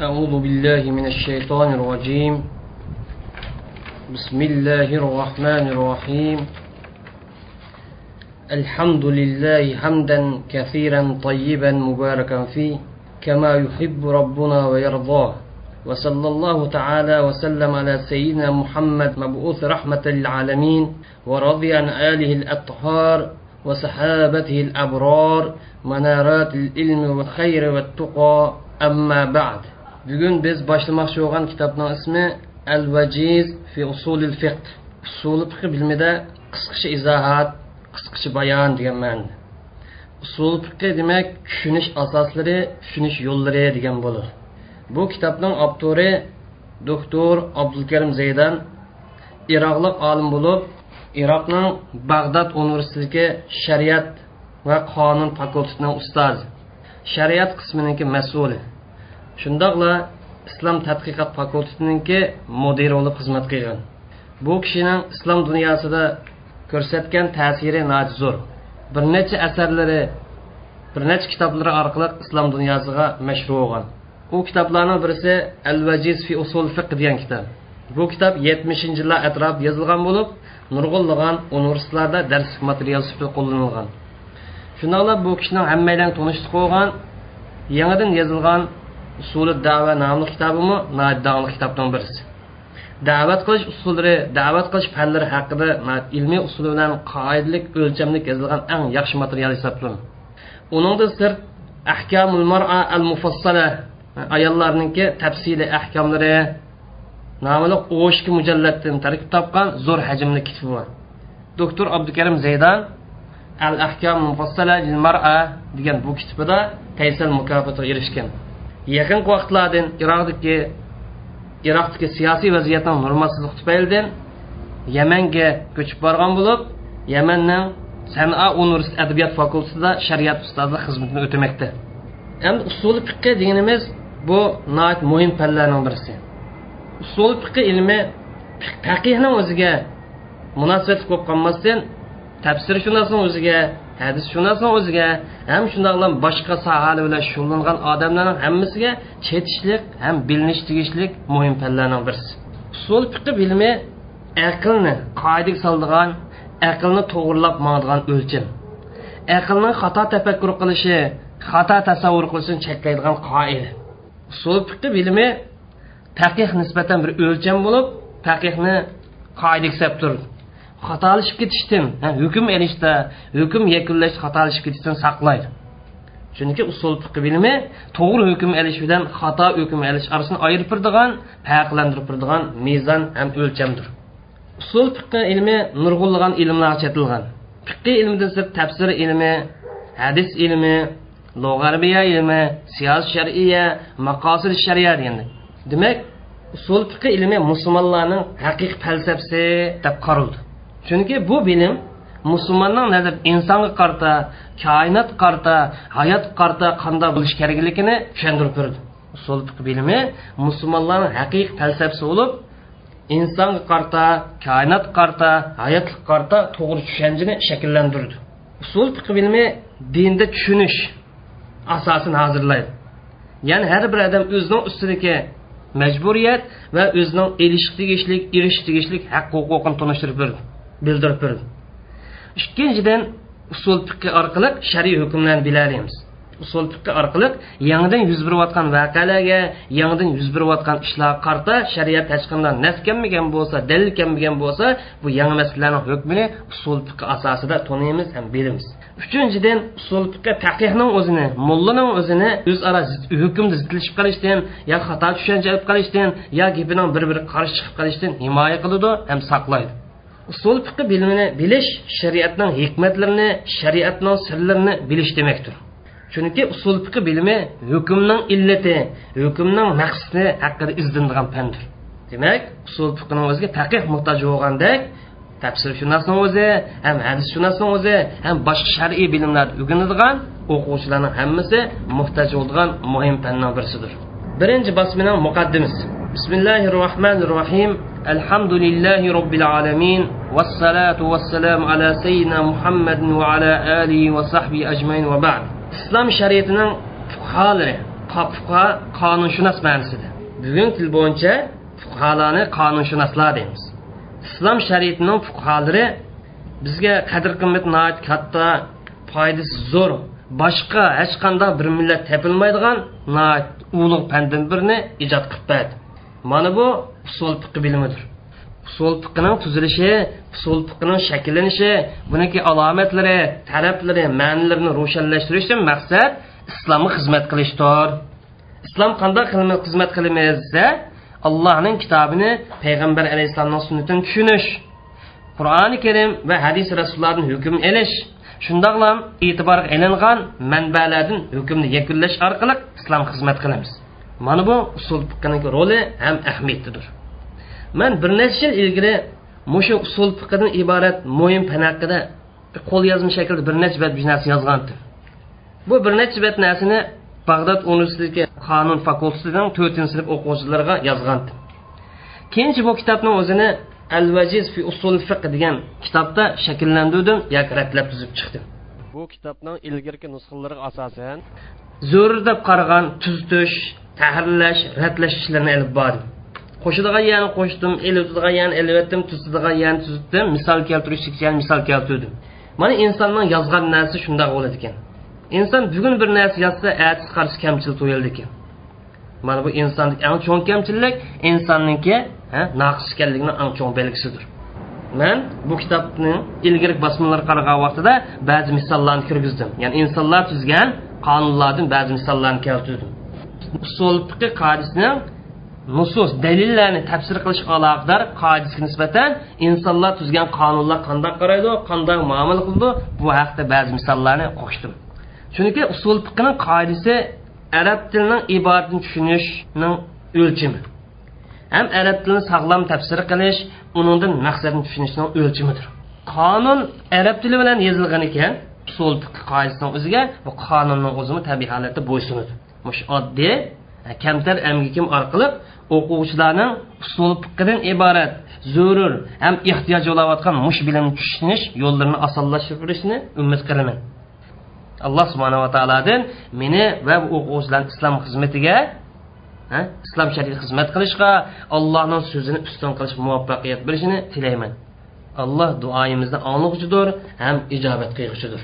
أعوذ بالله من الشيطان الرجيم. بسم الله الرحمن الرحيم. الحمد لله حمدا كثيرا طيبا مباركا فيه كما يحب ربنا ويرضاه. وصلى الله تعالى وسلم على سيدنا محمد مبعوث رحمة للعالمين ورضي عن آله الأطهار وصحابته الأبرار منارات العلم والخير والتقى. أما بعد bugun biz boshlamoqchi bo'lgan kitobning ismi al vajiz fi usulil fiqh. Usuli fiqh bilmida qisqacha izohat qisqacha bayon degan ma'noda usul fiqh demak tushunish asoslari tushunish yo'llari degan bo'ladi bu kitobning avtori doktor abdulkarim zaydan iroqlik olim bo'lib iroqning bag'dod universitetiga shariat va qonun fakultetining ustozi. Shariat qisminiki mas'uli. Shundoqla islom tadqiqot fakultetiniki mudiri bo'lib xizmat qilgan. Bu kishining islom dunyosida ko'rsatgan ta'siri zo'r bir necha asarlari bir necha kitoblari orqali islom dunyosiga mashhur bo'lgan. U kitoblarning birisi al vajiz fi usul fiq degan kitob bu kitob yetmishinchi yillar atrofida yozilgan bo'lib nurg'unlagan universitetlarda dars material sifatida qo'llanilgan. Shundoqla bu kishining hammadan tanishlik bo'lgan yangidan yozilgan usuli dava nomli kitobimi? Dongli kitobdan birisi. Da'vat qilish usullari da'vat qilish fanlari haqida ilmiy usuli bilan qoidalik o'lchamlik yozilgan eng yaxshi material hisoblanadi uningda sirt ahkamul mar'a al mufassala ayollarningki tafsili ahkomlari nomli o'shki mujallatdan tarkib topgan zo'r hajmli kitob bor. Doktor abdukarim zaydan al ahkam mufassala lil mar'a degan bu kitobida taysal mukofotiga erishgan. Yaqin vaqtlardan iroqdagi iroqdagi siyosiy vaziyatning normalsizlik tufaylidan yamanga ko'chib borgan bo'lib yamanning sana universitet adabiyot fakultetida shariat ustozi xizmatini o'tamoqda endi usuli fiqh deganimiz bu muhim fanlarning birisi. Usul fiqh ilmi faqihni o'ziga munosabat bo'lib qolmasdan tafsirshunosni o'ziga hadis shunasini o'ziga? Ham shundoqla boshqa sohalar bilan shug'ullangan odamlarning hammasiga chetishlik ham bilinish tegishlik muhim fanlarning birisi. Usul fiqh bilimi aqlni qoidaga soldigan aqlni to'g'irlab mangdigan o'lcham aqlni xato tafakkur qilishi xato tasavvur qilishini cheklaydigan qoida usul fiqh bilimi faqih nisbatan bir o'lcham bo'lib faqihni qoida hisob turdi xatolashib ketishdan hukm elishda hukm yakunlash xatolashib ketishdan saqlaydi chunki usul fiqi bilimi to'g'ri hukm elish bilan xato hukm elish orasini ayirib turadigan farqlantirib turadigan mezon ham o'lchamdir. Usul fiqi ilmi nurg'unlagan ilmlarga chetilgan. Fiqi ilmidan sirt tafsir ilmi hadis ilmi lug'arbiya ilmi siyos shariya maqosid shariya deganda. Demak usul fiqi ilmi musulmonlarning haqiqiy falsafasi deb qaraldi. Chunki bu bilim musulmonning nazar insonga qarta koinot qarta hayot qarta qanday bo'lishi kerakligini tushuntirib berdi usul bilimi musulmonlarning haqiqiy falsafasi bo'lib insonga qarta koinot qarta hayotlik qarta to'g'ri tushunchani shakllantirdi usul bilimi dinda tushunish asosini hozirlaydi ya'ni har bir odam o'zining ustidagi majburiyat va o'zining elish tegishlik erish tegishlik haq huquqini tunishtirib berdi bildirib berdi. Ikkinchidan usul fiqi orqali shariy hukmlarni bilalaymiz usul fiqi orqali yangidan yuz berayotgan voqealarga yangidan yuz berayotgan ishlarga qarta shariat hech qanday nas kelmagan bo'lsa dalil kelmagan bo'lsa bu yangi masalalarning hukmini usul fiqi asosida taniymiz ham bilamiz. Uchinchidan usul fiqi taqihning o'zini mullaning o'zini o'zaro hukmda zidlashib qolishdan yo xato tushuncha olib qolishdan yo gapining bir biri qarshi chiqib qolishdan himoya qiladi ham saqlaydi. Usul fiqi bilimini bilish shariatning hikmatlarini shariatning sirlarini bilish demakdir. Chunki usul fiqi bilimi hukmning illati hukmning maqsadi haqida izlanadigan fandir demak usul fiqini o'ziga faqih muhtoj bo'lgandek tafsirshunosning o'zi ham hadis o'zi ham boshqa shar'iy bilimlar o'rganadigan o'quvchilarning hammasi muhtoj bo'ladigan muhim fanning birisidir. Birinchi bosmining muqaddimasi. bismillahi rohmanir rohim الحمد لله رب العالمين والصلاة والسلام على سيدنا محمد وعلى آله وصحبه أجمعين وبعد إسلام شريعتنا fuqarolari fuqaho qonunshunos ma'nosida bugun til bo'yicha fuqarolarni qonunshunoslar deymiz islom shariatining fuqarolari bizga qadr qimmat katta foydasi zo'r boshqa hech qanday bir millat topilmaydigan ulug' fandan birini ijod qilib berdi mana bu usul fiqi bilimidir. Usul fiqining tuzilishi usul fiqining shakllanishi buniki alomatlari taraflari ma'nilarini ro'shanlashtirishdan maqsad islomga xizmat qilishdir. Islom qanday xizmat qilamiz desa allohning kitobini payg'ambar alayhissalomning sunnatini tushunish qur'oni karim va hadis rasullarni hukm elish shundoqlam e'tiborga ilingan manbalardan hukmni yakunlash orqali islom xizmat qilamiz. Mana bu usul fiqning roli ham ahamiyatlidir. Man bir necha yil ilgari mushu usul fiqdan iborat mo'yin fan haqida qo'l yozma shaklda bir necha bet narsa yozgandim bu bir necha bet narsani bag'dod universiteti qonun fakultetining to'rtinchi sinf o'quvchilariga yozgandim keyinchi bu kitobni o'zini al vajiz fi usul fiq degan kitobda shakllantirdim yoki ratlab tuzib chiqdim bu kitobning ilgirki nusxalariga asosan zo'r deb qaragan tuzitish tahrirlash ratlash ishlarini ilib bordim. Qo'shadigan yani qo'shdim elitadigan yani elitdim tuzadigan yani tuzitdim misol keltirish yani misol keltirdim. Mana insonning yozgan narsa shundoq bo'ladi ekan. Inson bugun bir narsa yozsa ertasi qarshi kamchilik to'yildi ekan. Mana bu insonlik eng cho'ng kamchilik insonniki naqs ekanligini eng cho'ng belgisidir. Man bu kitobni ilgari bosmalarga qaragan vaqtida ba'zi misollarni kirgizdim. Ya'ni insonlar tuzgan qonunlardan ba'zi misollarni keltirdim. Usul fiqi qoidasini nusus dalillarni tafsir qilish aloqador qoidasiga nisbatan insonlar tuzgan qonunlar qanday qaraydi qanday muomala qildi? Bu haqida ba'zi misollarni qo'shdim. Chunki usul fiqining qoidasi arab tilining iboratini tushunishning o'lchimi. Ham arab tilini sog'lom tafsir qilish uningdan maqsadni tushunishning o'lchimidir. Qonun arab tili bilan yozilgan ekan usul qoidasining o'ziga bu qonunning o'zini tabiiy holatda bo'ysunadi. Mush oddiy e, kamtar amgikim orqali o'quvchilarning usul fiqidan iborat zarur ham ehtiyoj bo'layotgan mush bilan tushunish yo'llarini osonlashtirishni umid qilaman. Alloh subhanava taolodan meni va o'quvchilarni islom xizmatiga islom shariatiga xizmat qilishga allohning so'zini ustun qilish muvaffaqiyat berishini tilayman. Alloh duoyimizni anglag'uchidir ham ijobat qilg'uchidir.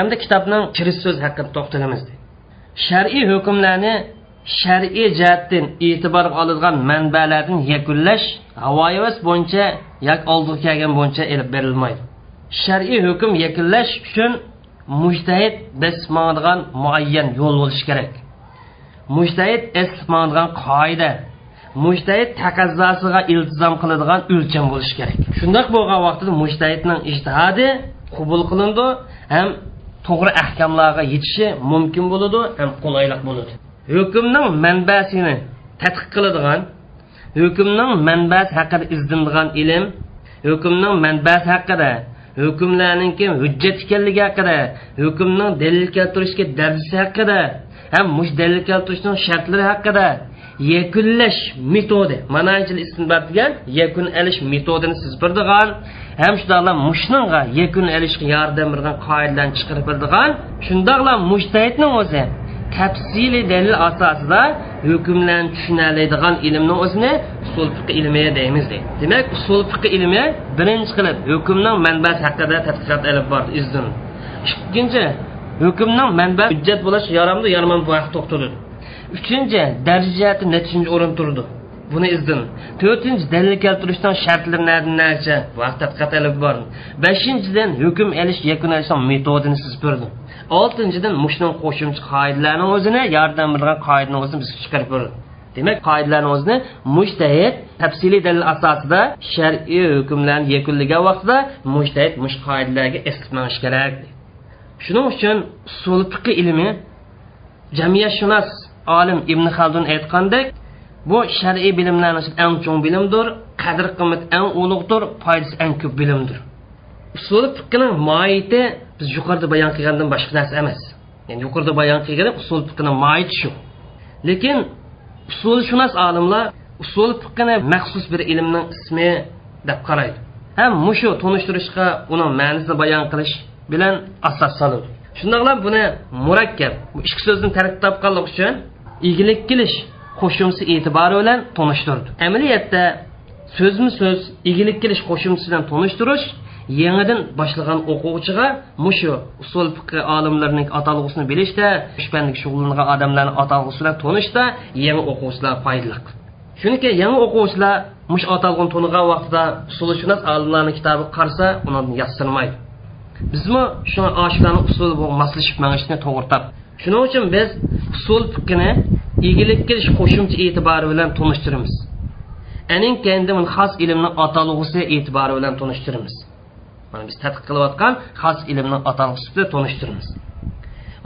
Endi kitobning kirish so'z haqida to'xtalamiz. Shar'iy hukmlarni shar'iy jihatdan e'tiborga olinadigan manbalardan yakunlash havoyivas bo'yicha yoki oldiga kelgan bo'yicha ilib berilmaydi. Shar'iy hukm yakunlash uchun mujtahid besmadigan muayyan yo'l bo'lishi kerak. Mujtahid esmadigan qoida mujtahid taqazzosiga iltizom qiladigan o'lcham bo'lishi kerak. Shundoq bo'lgan vaqtda mujtahidning ijtihodi qubul qilindi ham to'g'ri ahkamlarga yetishi mumkin bo'ladi ham qulaylik bo'ladi. Hukmning manbasini tadqiq qiladigan hukmning manbasi haqida izlanadigan ilm hukmning manbasi haqida hukmlarninki hujjat ekanligi haqida hukmning dalil keltirishga darsi haqida ham mush dalil keltirishning shartlari haqida yakunlash metodi. Mana istinbat degan yakun alish metodini siz birdigan ham shundoqla mushninga yakun alishga yordam bergan qoidalarni chiqarib bildigan shundoqla mushtahidning o'zi tafsiliy dalil asosida hukmlarni tushunaladigan ilmni o'zini usul fiqi ilmi deymiz deydi demak usul fiqi ilmi birinchi qilib hukmning manbasi haqida tadqiqot olib bordi izdin ikkinchi hukmning manba hujjat bo'lish yaramdi yaramam bu haqda to'xtaldi uchinchi darajati nechinchi o'rin turdi. Buni izdin to'rtinchi dalil keltirishdan shartlari nacha vaqt tadqiqot olib bordi. Beshinchidan hukm elish yakun metodini siz ko'rdim. Oltinchidan mushning qo'shimcha qoidalarni o'zini yordam bergan qoidani o'zini biz chiqarib ko'rdik. Demak qoidalarni o'zini mushtahid tafsiliy dalil asosida shar'iy hukmlarni yakunlagan vaqtida mushtahid mush qoidalarga esitmanish kerak. Shuning uchun usul fiqi ilmi jamiyatshunos olim ibn xaldun aytgandek bu shar'iy bilimlarni eng cho'ng bilimdir qadr qimmat eng ulug'dir foydasi eng ko'p bilimdir. Usul fiqning moyiti biz yuqorida bayon qilgandan boshqa narsa emas. Ya'ni yuqorida bayon qilgan usul fiqini moyiti shu. Lekin usulshunos olimlar usul fiqini maxsus bir ilmning ismi deb qaraydi. Ham mushu tunishtirishga uni ma'nisini bayon qilish bilan asos soladi shundoqla buni murakkab bu ikki so'zni tarkib topganlik uchun igilik qilish qo'shimcha e'tibori bilan tanishtirdi. Amaliyotda so'zmi so'z igilik kelish qo'shimchasi bilan tanishtirish yangidan boshlagan o'quvchiga mushu usul fiqh olimlarining atalg'usini bilishda fanga shug'ullangan odamlarni atalg'usi bilan tanishda yangi o'quvchilar foydali chunki yangi o'quvchilar mush atalg'uni tunigan vaqtida usulishunos olimlarni kitobi qarsa uni yassirmaydi bizmi shu oshularni usul moslashib manishni to'g'ri top shuning uchun biz usul fiqini egilik kelish qo'shimcha e'tibori bilan tanishtiramiz. Aning kendi xos ilmni atalg'usi e'tibori bilan tanishtiramiz. Mana biz tadqiq qilayotgan xos ilmni atalg'usi bilan tanishtiramiz.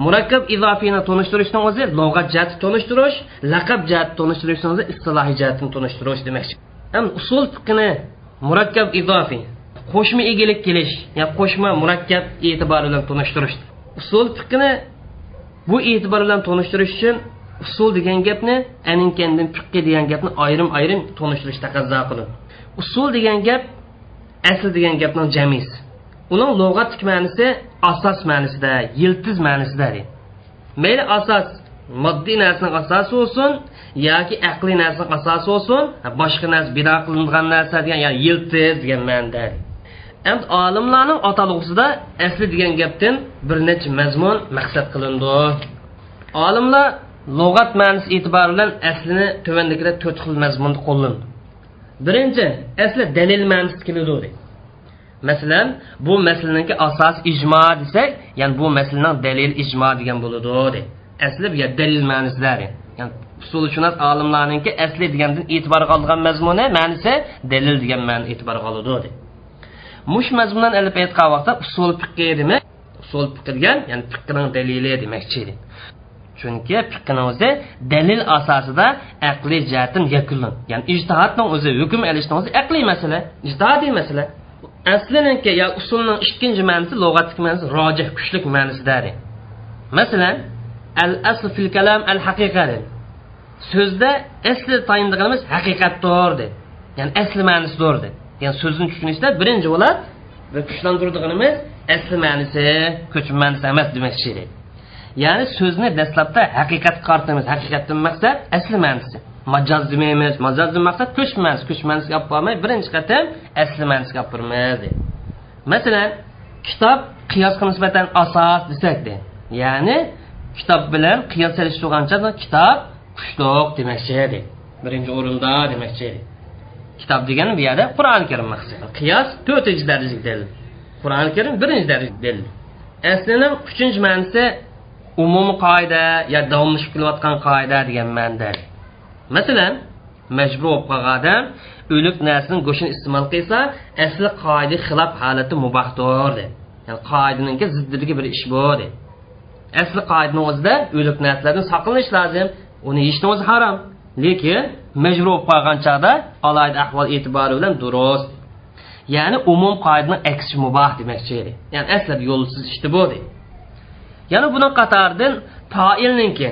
Murakkab izofiyni tanishtirishni o'zi lug'at jihati tanishtirish laqab jihati tanishtirishni o'zi istilohiy jihatini tanishtirish demakchi ham usul fiqini murakkab izofiy qo'shma egilik kelish ya qo'shma murakkab e'tibori bilan tanishtirish usul fiqini bu e'tibor bilan tanishtirish uchun usul degan gapni aninkandin fiqqa degan gapni ayrim ayrim tonishtirish taqozo qiladi usul degan gap asl degan gapning jamisi uning lug'atlik ma'nisi asos ma'nisida yiltiz ma'nisida mayli asos moddiy narsaning asosi bo'lsin yoki aqliy narsaning asosi bo'lsin boshqa narsa bino qilingan narsa degan ya'ni yiltiz degan ma'noda endi olimlarning atalg'usida asli degan gapdan bir necha mazmun maqsad qilindi. Olimlar lug'at ma'nosi e'tibori bilan aslini tuvandagida to'rt xil mazmunda qo'llandi. Birinchi asli dalil ma'nosi keladi. Masalan bu masalaninki asos ijmo desak ya'ni bu masalaning dalil ijmo degan bo'ladi. Asli bu dalil ma'nosida ya'ni usulshunos olimlarninki asli degandan e'tiborga olgan mazmuni ma'nisi dalil degan ma'ni e'tiborga oladi mush mazmundan ilib aytgan vaqtda usul fiqqi demak usul fiqqi degan ya'ni fiqning dalili demakchi chunki fiqning o'zi dalil asosida aqliy jihatdan yakunlan ya'ni ijtihodning o'zi hukm olishning o'zi aqliy masala ijtihodiy masala. Asliniki yo usulning ikkinchi ma'nosi lug'atlik ma'nosi rojih kuchlik ma'nosida masalan al asl fil kalam al haqiqa so'zda asli tayinligimiz haqiqatdir dedi ya'ni asli ma'nosidir dedi ya'ni so'zni tushunishda birinchi bo'ladi va kuchlantirdig'imiz asli ma'nosi ko'chma ma'nisi emas demoqchi ya'ni so'zni dastlabda haqiqat qartimiz haqiqatdan maqsad asli ma'nosi majoz demaymiz majozdan maqsad ko'chma ma'nisi ko'chma ma'nisiga olib bormay birinchi qatam asli ma'nisiga olib boramiz masalan kitob qiyosga nisbatan asos desak ya'ni kitob bilan qiyos solishtirgancha kitob kuchliq demoqchi birinchi o'rinda demoqchi kitob degani bu yerda qur'oni karim maqsad qiyos to'rtinchi darajaga dalil qur'oni karim birinchi darajaga dalil aslini uchinchi ma'nosi umumiy qoida yo davomlashib kelayotgan qoida degan ma'noda. Masalan majbur bo'lib qolgan odam o'lik narsani go'shtini iste'mol qilsa asli qoida xilof holati mubahdir ya'ni qoidaniki ziddiligi bir ish bu asli qoidani o'zida o'lik narsalardan saqlanish lozim uni yeyishni o'zi harom. Lekin majbur bo'lib qolgan chog'da ahvol e'tibori bilan durust. Ya'ni umum qoidaning aksi muboh demoqchi edi. Ya'ni aslab yo'lsiz ishdi bu deydi. Yana buni qatoridan toilninki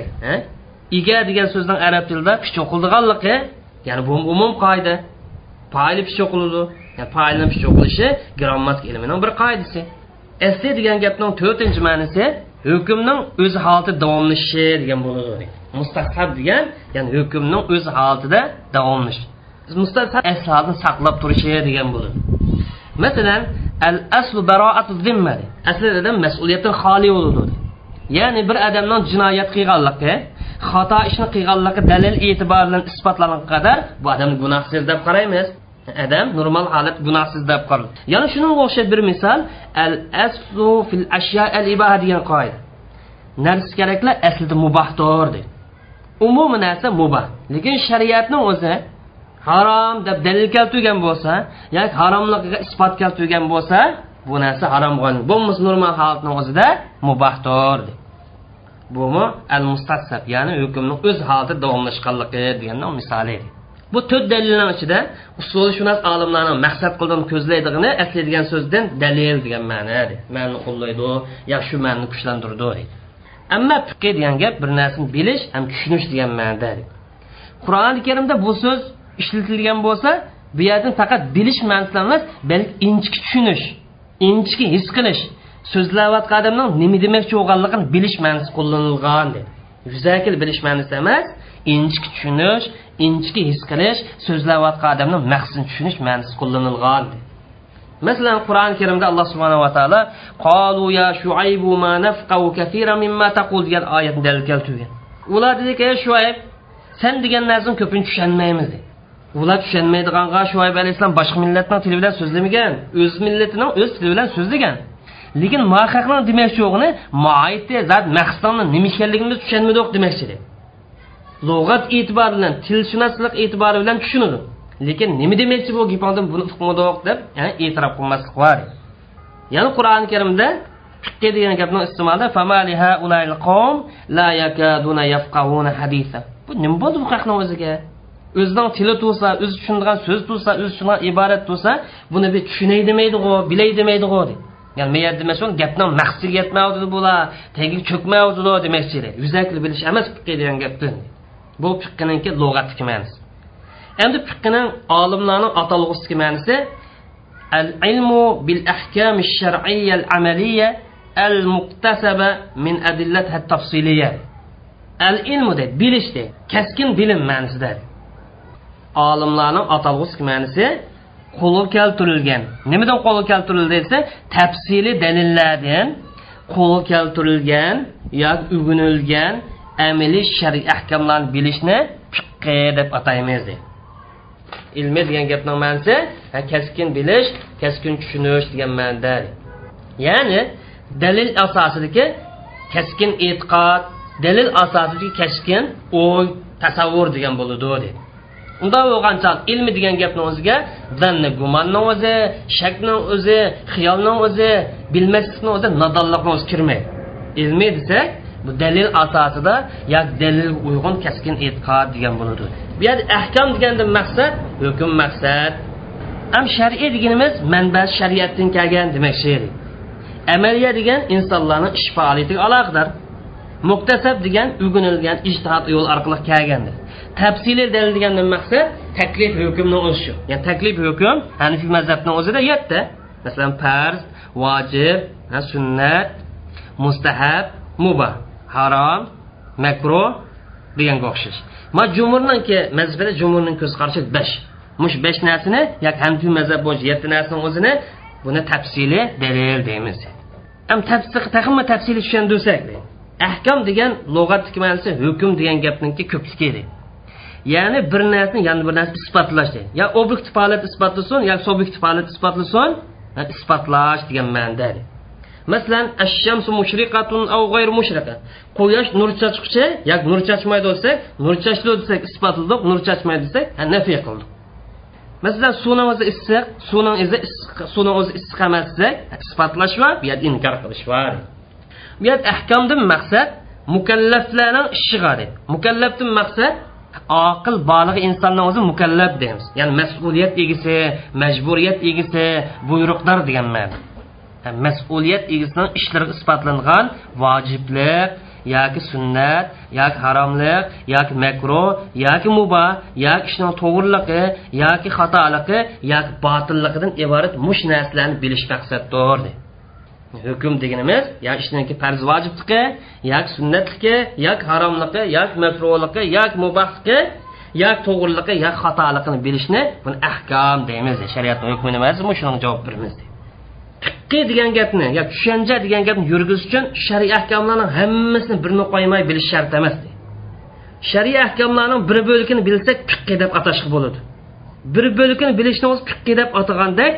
ega degan so'zning arab tilida pichoqildianligi ya'ni bu umum qoida. Foili pish o'qiladi yani foilni pish o'qilishi grammatik ilmining bir qoidasi. Asli degan gapning to'rtinchi ma'nosi hukmning o'z holati davomlashishi degan bo'ladi mustahab degan ya'ni hukmning o'z holatida davomlash mustahab asl saqlab turishi degan bo'ladi masalan al aslu baroatu zimma. Aslida mas'uliyatdan xoli bo'ladi. Ya'ni bir odamni jinoyat qilganligi xato ishni qilganligi dalil e'tibor bilan isbotlangan qadar bu odam gunohsiz deb qaraymiz. Odam normal holat gunohsiz deb qaraydi yana shunga o'xshab bir misol al aslu fil ashya al ibaha degan qoida. Narsa keraklar aslida mubahdir deydi umumiy narsa mubah lekin shariatni o'zi harom deb dalil keltirgan bo'lsa yoki haromligiga isbot keltirgan bo'lsa bu narsa harom bo'lmasa normal holatni o'zida mubahdir bumi al mustatsab ya'ni hukmni o'z holida davomlashganligi deganni misoli bu to'rt dalilning ichida usulishunos olimlarning maqsad qilgan ko'zlaydigini aslaydigan so'zdan dalil degan ma'no ma'ni qo'llaydi yo shu ma'noni kuchlantirdi ammo fiqi degan gap bir narsani bilish ham tushunish degan ma'noda. Qur'oni karimda bu so'z ishlatilgan bo'lsa bu yerdan faqat bilish ma'nosida emas balki inchki tushunish inchki his qilish so'zlayotgan odamning nima demoqchi bo'lganligini bilish ma'nosi qo'llanilgan dedi yuzaki bilish ma'nosi emas inchki tushunish inchki his qilish so'zlayotgan odamning maqsadini tushunish ma'nosi qo'llanilgan masalan qur'oni karimda alloh subhanava taolo qolu ya shuaybu ma nafqahu kathira mimma taqul degan oyatni dalil keltirgan ular dediki ey shuayb sen degan narsani ko'pincha tushunmaymiz dedi. Ular tushunmaydiganga shuayb alayhissalom boshqa millatning tili bilan so'zlamagan o'z millatining o'z tili bilan so'zlagan. Lekin muhaqqaqni demoqchi yo'g'ini moiti zat maqsadni nima ekanligini tushunmadik demoqchi lug'at e'tibori bilan tilshunoslik e'tibori bilan tushunadi. Lekin nima demoqchi bu gapingdan buni uqmadiq deb yani e'tirof qilmaslik bor. Ya'ni qur'oni karimda fiqqa degan gapni iste'molda bu nima bo'ldi bu haqni o'ziga? O'zining tili to'sa o'zi tushunadigan so'z tursa o'zi tushunadigan iborat tursa buni bir tushunay demaydigu bilay demaydigu deydi ya'ni meyer demak gapni maqsadiga yetmaydi bular tagiga cho'kmaydi demoqchi yuzakli bilish emas fiqqa degan gapni. Bu fiqqiniki lug'atdagi ma'nosi. Endi fiqqining olimlarning atalg'usidagi ma'nosi al ilmu bil ahkam shar'iyya al amaliyya al muqtasaba min adillatha tafsiliya al ilmu de bilish de keskin bilim ma'nosida olimlarning atalg'usidagi ma'nosi qo'lga keltirilgan. Nimadan qo'lga keltirildi desa tafsili dalillardan qo'lga keltirilgan yoki ugunilgan amaliy shar'iy ahkamlarni bilishni fiqqi deb ataymiz deydi ilmi degan gapning ma'nosi kaskin bilish kaskin tushunish degan ma'noda. Ya'ni dalil asosidagi kaskin e'tiqod dalil asosidagi kaskin o'y tasavvur degan bo'ladi deydi unda bo'lgancha ilmi degan gapni o'ziga zanni gumonning o'zi shakning o'zi xiyolni o'zi bilmaslikni o'zi nodonlikni o'zi kirmaydi. Ilmiy desak Bu dəlil əsasında ya dəlil uyğun kəskin etiqad deyilən budur. Bu yerdə əhkam deyəndə məqsəd hökm məqsəd. Am şəriət deyinimiz mənbə şəriətdən gələn demək şeydir. Əməliyyə deyən insanların iş fəaliyyəti əlaqədar. Muqtəsəb deyən uyğunulğan ictihad yol arqılı gələndir. Təfsili dəlil deyəndən məqsəd təklif hökmünün özü. Yəni təklif hökm Hanefi məzhəbinin özüdə yətdə. Məsələn, fərz, vacib, hə, sünnət, müstəhəb, mubah. Harom makruh deganga o'xshash. Ma jumurniki mazhabida jumurning ko'z qarashi besh. Mush besh narsani yoki hanfiy mazhab bo'yicha yetti narsani o'zini buni tafsili dalil deymiz. Ham tafsili tafsili tushundirsak ahkom degan. Lug'atdagi ma'nosi hukm degan gapniki ko'pligi edi ya'ni bir narsani yana bir narsani isbotlash deydi. Yo obyektiv holat isbotlasin yo subyektiv holat isbotlasin isbotlash degan ma'noda masalan ash-shamsu mushriqatun aw g'ayr mushriqa quyosh nur sochquchi yoki nur sochmaydi desak nur sochdi desak isbotladik nur sochmaydi desak nafiy qildik masalan suvning o'zi issiq suvning o'zi suvning o'zi issiq emas desak isbotlash va bu yerda inkor qilish bor. Bu yerda ahkomdan maqsad mukallaflarning ishiga deydi mukallafdan maqsad oqil bolig insonning o'zi mukallaf deymiz. Ya'ni mas'uliyat egisi majburiyat egisi buyruqdor degan ma'no. Mas'uliyat egasining ishlariga isbotlangan vojiblik yoki sunnat yoki haromlik yoki makruh yoki muba yoki ishning to'g'riligi yoki xatoligi yoki botilligidan iborat mush narsalarni bilish maqsaddir hukm deganimiz yo ishniki farz vojibligi yoki sunnatligi yoki haromligi yoki makruhligi yoki mubahligi yoki to'g'riligi yoki xatoligini bilishni buni ahkom deymiz shariatni hukmi nima shuning javob beramiz fiqiy degan gapni yo tushuncha degan gapni yurgizish uchun shariy ahkomlarni hammasini birini qo'ymay bilish shart emas shariy ahkomlarning bir bo'lkini bilsak fiqiy deb atashga bo'ladi. Bir bo'lkini bilishni o'zi fiqiy deb atagandek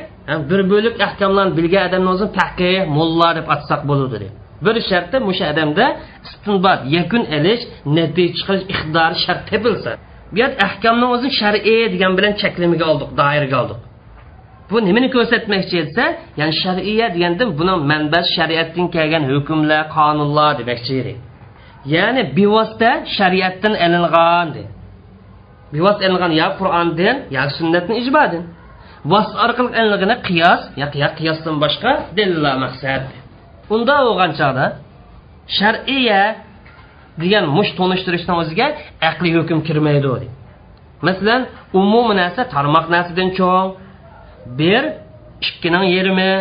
bir bo'lak ahkomlarni bilgan odamni o'zini faqih mulla deb atsak bo'ladi deb bir shartda o'sha odamda istinbot yakun ilish natija chiqarish iqtidori shart topilsa bu ahkomni o'zini shar'iy degan bilan cheklamaga oldik doiraga oldik. Bu nimani ko'rsatmoqchi etsa ya'ni shar'iya deganda buni manbasi shariatdan kelgan hukmlar qonunlar demoqchi edi. Ya'ni bevosita shariatdan ilingan bevosita ilingan yo qur'ondan yo sunnatni ijbodin vosita orqali ilinigini qiyos yo qiyosdan boshqa dalillar maqsad. Unda bo'lgan chog'da shar'iya degan mush tunishtirishdan o'ziga aqliy hukm kirmaydi masalan umumiy narsa tarmoq narsadan cho'ng bir ikkining yerimi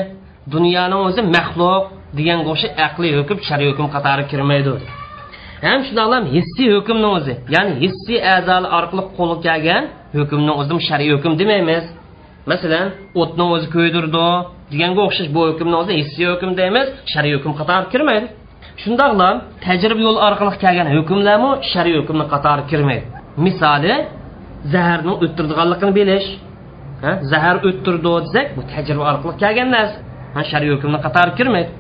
dunyoning o'zi maxluq degan o'sha aqliy hukm shariy hukm qatori kirmaydi. Ham shundoqlam hissiy hukmni o'zi ya'ni hissiy a'zolar orqali qo'lga kelgan hukmni o'zi shar'iy hukm demaymiz. Masalan o'tni o'zi kuydirdi deganga o'xshash bu hukmni o'zi hissiy hukm deymiz shar'iy hukm qatori kirmaydi. Shundoqlam tajriba yo'li orqali kelgan hukmlarmi shar'iy hukmni qatori kirmaydi. Misoli zaharni o'ttirdiganligini bilish. Zahar o'ttirdi desak bu tajriba orqali kelgan narsa. Shar'iy hukmni qatori kirmaydi.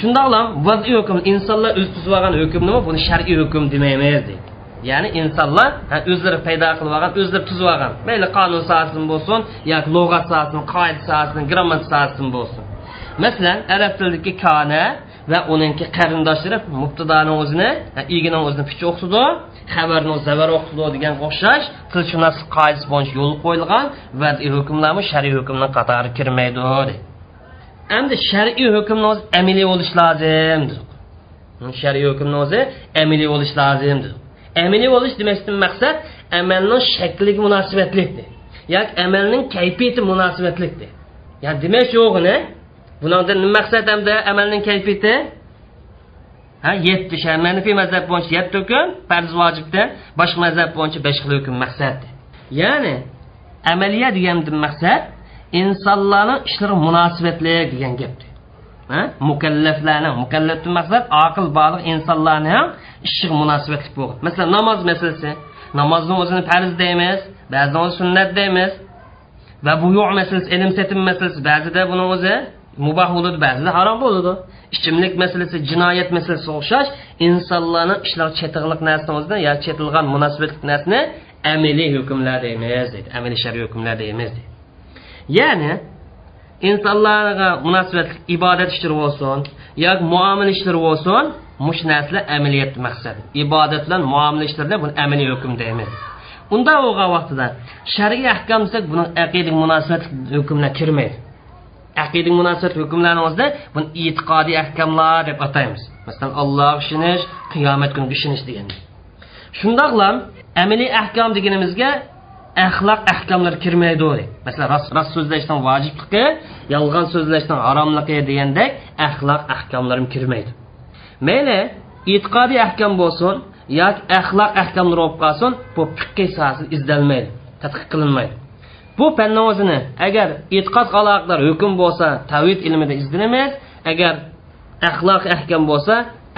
Shundoqlam vaziy hukm insonlar o'z tuzib olgan hukmnimi buni shar'iy hukm demaymiz deydi. Ya'ni insonlar o'zlari paydo qilib olgan o'zlari tuzib olgan. Mayli qonun sohasin bo'lsin yoki lug'at sohasin qoida sohasin grammatika sohasin bo'lsin. Masalan arab tilidagi kona va uninki qarindoshlari mubtadoni o'zini igini o'zini picha o'qitdi xabarni zavar qiladigan degan o'xshash tilshunoslik qoidasi bo'yicha yo'l qo'yilgan va e hukmlarmi shar'iy hukmni qatori kirmaydi dedi. Endi shar'iy hukmni o'zi amaliy bo'lishi lozim shar'iy hukmni o'zi amaliy bo'lishi lozim amaliy bo'lish demakdan maqsad amalning shakliga munosibatlikdir yoki amalning kayfiyati munosibatlikdir ya'ni demak yo'g'ini bundan nima maqsad hamda amalning kayfiyati ha yetti manifiy mazhab bo'yicha yetti hukm farz vojibda boshqa mazhab bo'yicha besh xil hukm maqsad. Ya'ni amaliya degandan maqsad insonlarni ishlari munosibatli degan gap. Mukallaflarni mukallafdan maqsad aql baliq insonlarni ham ishi munosabatli bo'lgan. Masalan namoz masalasi. Namozni o'zini farz deymiz ba'zida o'zi sunnat deymiz. Va bu yo'q masalasi ilm setim masalasi. Ba'zida buni o'zi muboh bo'ladi ba'zida harom bo'ladi ichimlik masalasi jinoyat masalasi o'xshash insonlarni ishlar chetig'liq narsani o'zida yo chetilgan munosabatli narsani amaliy hukmlar deymiz deydi amaliy shariy hukmlar deymiz deydi ya'ni insonlarga munosabatli ibodat ishlari bo'lsin yoki muomala ishlari bo'lsin mush narsalar amaliyat maqsadi ibodat bilan muomala ishlarida buni amaliy hukm deymiz unda bo'lgan vaqtida shar'iy ahkam desak buni aqidiy munosabat hukmlar kirmaydi aqida munosabat hukmlarni o'zida buni e'tiqodiy ahkamlar deb ataymiz. Masalan allohga ishonish qiyomat kuniga ishonish degan shundoqla amaliy ahkom deganimizga axloq ahkomlar kirmaydi masalan rost rost so'zlashdan vojibligi yolg'on so'zlashdan haromligi degandek axloq ahkomlar kirmaydi. Mayli e'tiqodiy ahkam bo'lsin yoki axloq ahkomlar bo'lib qolsin bu fiqiy sohasi izlanmaydi tadqiq qilinmaydi. Bu fanni o'zini agar e'tiqod aloqalar hukm bo'lsa tavhid ilmida izlanmaydi agar axloq ahkam bo'lsa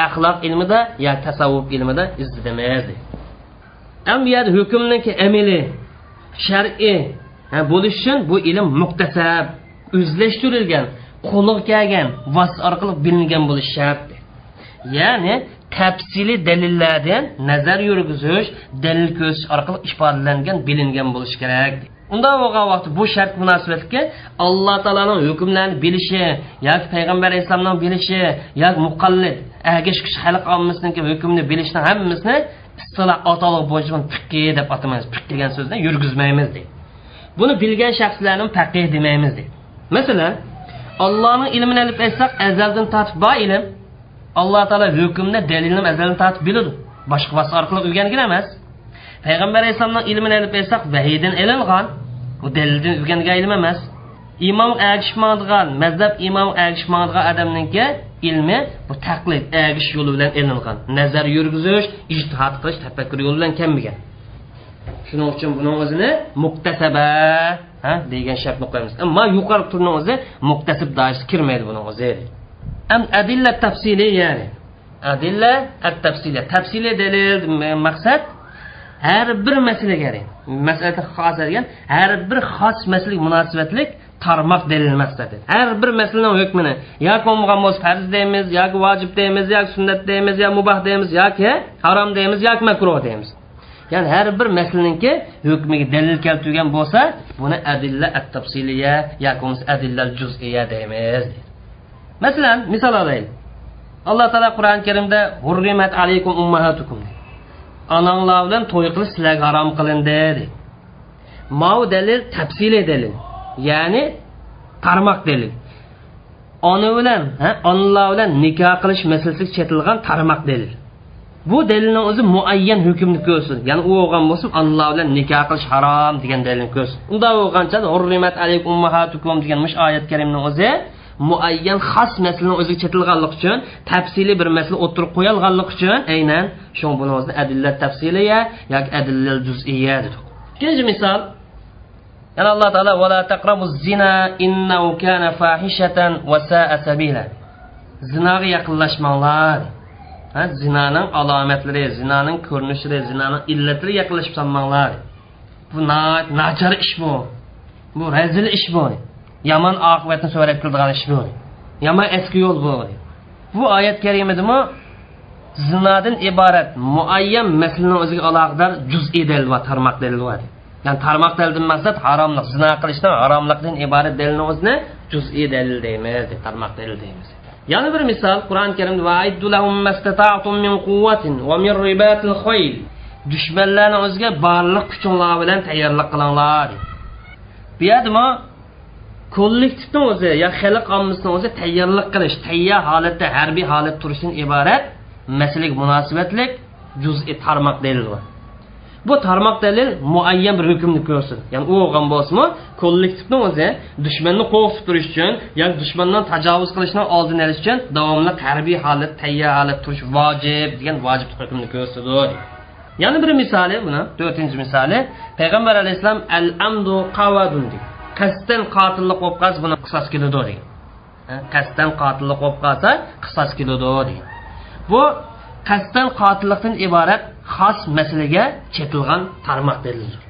axloq ilmida yo tasavvuf ilmida izlanmaydi bu yerda hukmniki amili shar'iy bo'lish uchun bu ilm muqtasab o'zlashtirilgan qo'liga kelgan vosita orqali bilingan bo'lishi shart ya'ni tafsiliy dalillardan nazar yurgizish dalil ko'rish orqali ifodalangan bilingan bo'lishi kerak unda bo'lgan vaqtda bu shart munosabatga alloh taoloning hukmlarini bilishi yoki payg'ambar alayhissalomning bilishi yoki muqallid ergashkish xalq ommasiniki hukmni bilishni hammasini istiloh otoliq bo'yicha fiqqi deb atamaymiz. Fiq degan so'zni yurgizmaymiz deydi buni bilgan shaxslarni faqih demaymiz deydi masalan allohning ilmini olib aytsak azaldan tortib bor ilm alloh taolo hukmni dalilni azaldan tortib biladi. Boshqa vosita orqali o'rgangan emas. Payg'ambar alayhissalomning ilmini olib bersak vahiydan ilingan. U dalildan o'rgangan ilm emas. Imom agishmaydigan mazhab imom agishmaydigan odamninki ilmi bu taqlid agish yo'li bilan ilingan. Nazar yurgizish ijtihod qilish tafakkur yo'li bilan kelmagan shuning uchun buni o'zini muktasaba ha degan shartni qo'yamiz. Ammo yuqori turni o'zi muktasib doirasiga kirmaydi buni o'zi. Am adilla tafsiliy ya'ni adilla at tafsili tafsiliy dalil maqsad har bir masalaga masalada xos degan har bir xos masala munosibatlik tarmoq dalil maqsadi har bir masalaning hukmini yoki bo'lmagan bo'lsa farz deymiz yoki vojib deymiz yoki sunnat deymiz yo muboh deymiz yoki harom deymiz yoki makruh deymiz. Ya'ni har bir masalaninki hukmiga dalil keltirgan bo'lsa buni adilla at tafsiliya yoki bo'lmasa adilla juziya deymiz. Masalan misol olaylik alloh taolo qur'oni karimda hurrimat alaykum ummahatukum ananglar bilan to'y qilish sizlarga harom qilindi dedi. Mau dalil tafsili dalil ya'ni tarmoq dalil. Ona bilan onalar bilan nikoh qilish masalasi chetilgan tarmoq dalil. Bu dalilni o'zi muayyan hukmni ko'rsin. Ya'ni u bo'lgan bo'lsin onalar bilan nikoh qilish harom degan dalilni ko'rsin. Unda bo'lgancha hurrimat alaykum ummahatukum degan mush oyat karimni o'zi muayyan xos masalani o'ziga chetilganlik uchun tafsiliy bir masala o'tirib qo'yilganlik uchun aynan shu buni adillat tafsiliya yoki adillal juz'iya dedik. İkkinchi misol. Yana alloh taolo vala taqrabu zina innahu kana fahishatan va sa'a sabila. Zinoga yaqinlashmanglar. Zinoning alomatlari zinoning ko'rinishlari zinoning illatlari yaqinlashib solmanglar. Bu nachar ish bu. Bu razil ish bu yomon oqibatni so'rab qiladigan ish bu. Yomon eski yo'l bu. Bu oyat karimadimi zinodan iborat muayyan masalani o'ziga aloqador juz'iy dalil va tarmoq dalil bor ya'ni tarmoq dalildan maqsad haromlik zino qilishdan haromlikdan iborat dalilni o'zini juz'iy dalil deymiz deb tarmoq dalil deymiz. Yana bir misol qur'oni karimda dushmanlarni o'ziga barliq kuchinglar bilan tayyorlik qilinglar. Bu yerdami kollektivni o'zi yo xalq ommasini o'zi tayyorlik qilish tayyor holatda harbiy holat turishdan iborat masalaga munosabatlik juz'iy tarmoq dalil bor bu tarmoq dalil muayyan bir hukmni ko'rsin. Ya'ni u bo'lgan bo'lsinmi kollektivni o'zi dushmanni qo'rqitib turish uchun yoki dushmandan tajovuz qilishni oldini olish uchun davomli harbiy holat tayyor holat turish vojib degan vojib hukmni ko'rsatadi yana bir misoli buni to'rtinchi misoli. Payg'ambar alayhissalom al amdu qavadun deydi qasddan qotillik bo'lib qolsa buni qisos keladi degan qasddan qotillik bo'lib qolsa qisos keladi degan bu qasddan qotillikdan iborat xos masalaga chetilgan tarmoq dalildir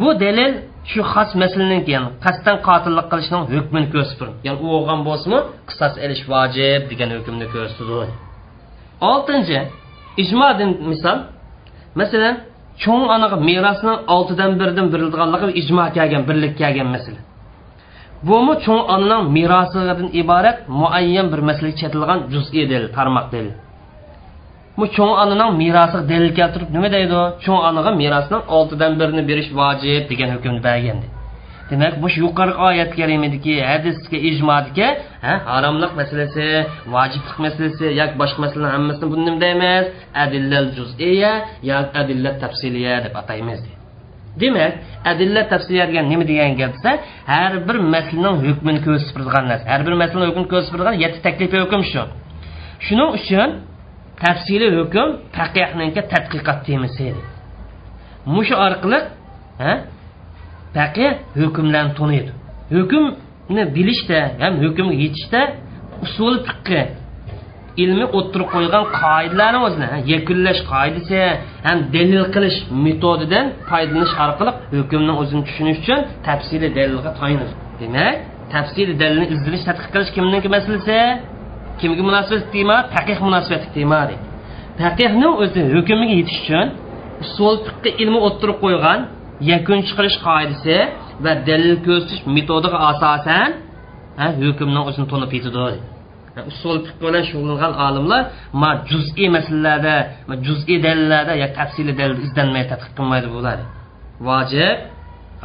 bu dalil shu xos masaladan keyin qasddan qotillik qilishning hukmini ko'rsatib ya'ni u bo'lgan bo'lsinmi qisos elish vojib degan hukmni ko'rsatdi oltinchi ijmodan misol. Masalan cho'ng anaqa merosni oltidan birdan berilganligi ijmo kelgan birlik kelgan masala bumi cho'ng onaning merosidan iborat muayyan bir masala chetilgan juz'iy del tarmoq del bu cho'ng onaning merosiga dalil keltirib nima deydi? Cho'ng onaga merosning oltidan birini berish vojib degan hukmni bergandi. Demak bu yuqori oyat karimidagi hadisga ijmodga haromlik masalasi vojiblik masalasi yoki boshqa masalalar hammasini buni nima deymiz adillal juziya yoki adillat tafsiliya deb ataymiz. Demak adilla tafsiliya degan nima degan gap desa har bir masalaning hukmini ko'rsatib turgan narsa. Har bir masalaning hukmini ko'rsatib turgan yetti taklif hukm shu. Shuning uchun tafsiliy hukm faqihninki tadqiqot temasi mushu orqali faqih hukmlarni tuniydi hukmni bilishda ham hukmga yetishda usul fiqqi ilmi o'ttirib qo'ygan qoidalarni o'zini yakunlash qoidasi ham dalil qilish metodidan foydalanish orqali hukmni o'zini tushunish uchun tafsili dalilga tayanadi demak tafsili dalilni izlanish tadqiq qilish kimniki masalasi? Kimga munosabat tema taqiq munosabati tema taqiqni o'zi hukmiga yetish uchun usul fiqqi ilmi o'ttirib qo'ygan yakun chiqarish qoidasi va dalil ko'rsatish metodiga asosan hukmni o'zini to'nib yetadi usul bilan shug'ullangan olimlar ma juz'iy masalalarda juz'iy dalillarda yo tafsiliy dalil izlanmay tadqiq qilmaydi bular vojib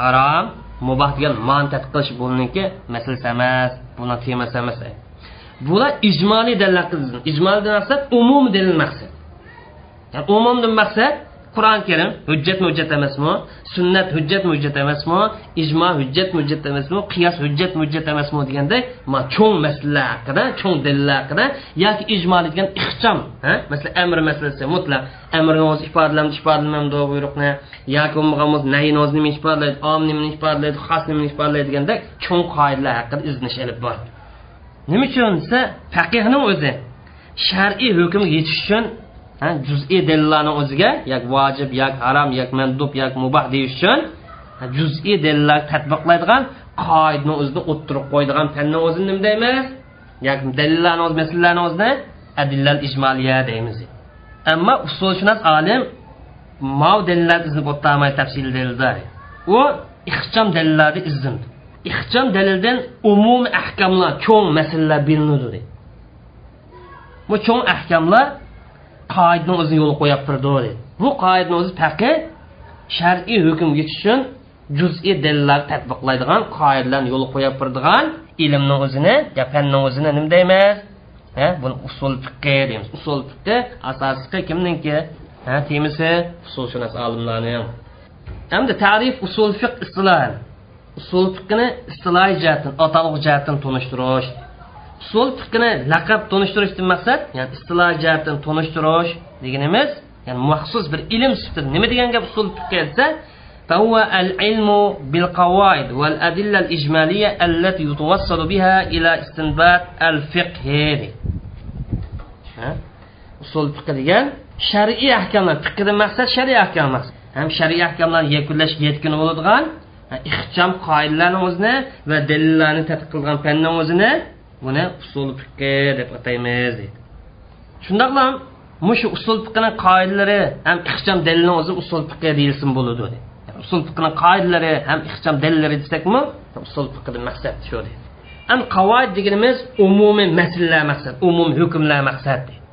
harom muboh degan man tadqiq qilish buniki masalasi emas buni temasi emas. Bular ijmoliy dalil ijmoliy maqsad umum dalil maqsad. Yani umumdan maqsad qur'oni karim hujjatmi hujjat emasmi? Sunnat hujjatmi hujjat emasmi? Ijmo hujjatmi hujjat emasmi? Qiyos hujjatmi hujjat emasmi deganda cho'ng masalalar haqida cho'ng dalillar haqida yoki ijmo degan ixcham masalan amr masalasi mutlaq. Amrni o'zi ifodalamdi ifodalamdi buyruqni. Yoki bo'lmagan nayni o'zi nima ifodalaydi om nimani ifodalaydi xos nimani ifodalaydi deganda cho'ng qoidalar haqida izlanish ilib bor. Nima uchun desa faqihni o'zi shar'iy hukmga yetish uchun juz'iy dalillarni o'ziga yak vojib yak harom yak mandub yak mubah deyish uchun juz'iy dalillar tatbiqlaydigan qoidani o'zida o'ttirib qo'ydigan fanni o'zini nima deymiz? Yak dalillarni o'zi masalalarni o'zini adillal ijmoliya deymiz. Ammo usulshunos olim mav dalillar iznib o'ttamay tafsil dalilda u ixcham dalillarni izindi ixcham dalildan umum ahkamlar cho'ng masalalar bilinadi. Bu cho'ng ahkamlar qoidani o'zini yo'l qo'yib turdi bu qoidani o'zi faqat shar'iy hukm yetish uchun juz'iy dalillar tadbiqlaydigan qoidalarni yo'l qo'yib turadigan ilmni o'zini yo fanni o'zini nima deymiz? Buni usul fiqqi deymiz. Usul fiqqi asosii kimniki? Temisi usulshunos olimlarni hamda tarif usul fiq istiloh usul fiqini istilohiy jihatdan atalg'i jihatdan tunishtirish usul fiqini laqab tanishtirishdan maqsad ya'ni istilohiy jihatdan tanishtirish deganimiz ya'ni maxsus bir ilm sifatida nima degan gap usul fiqqa desa فهو العلم بالقواعد والأدلة الإجمالية التي يتوصل بها إلى استنباط الفقه usul fiqh degan shar'iy ahkomlar fiqdan maqsad shariy ahkom emas ham shariy ahkomlarni yakunlash yetkin bo'ladigan ixcham qoidalarni o'zini va dalillarni tadqiq qilgan fanni o'zini buni usul fiqi deb ataymiz deydi shundoqla mushu usul fiqini qoidalari ham ixcham dalilni o'zi usul fiqi deyilsin bo'ladi. Yani usul fiqini qoidalari ham ixcham dalillari desakmi usul fiqdan maqsad shu deydi an qavoid deganimiz umumiy masalalar maqsad umum hukmlar maqsad. Deydi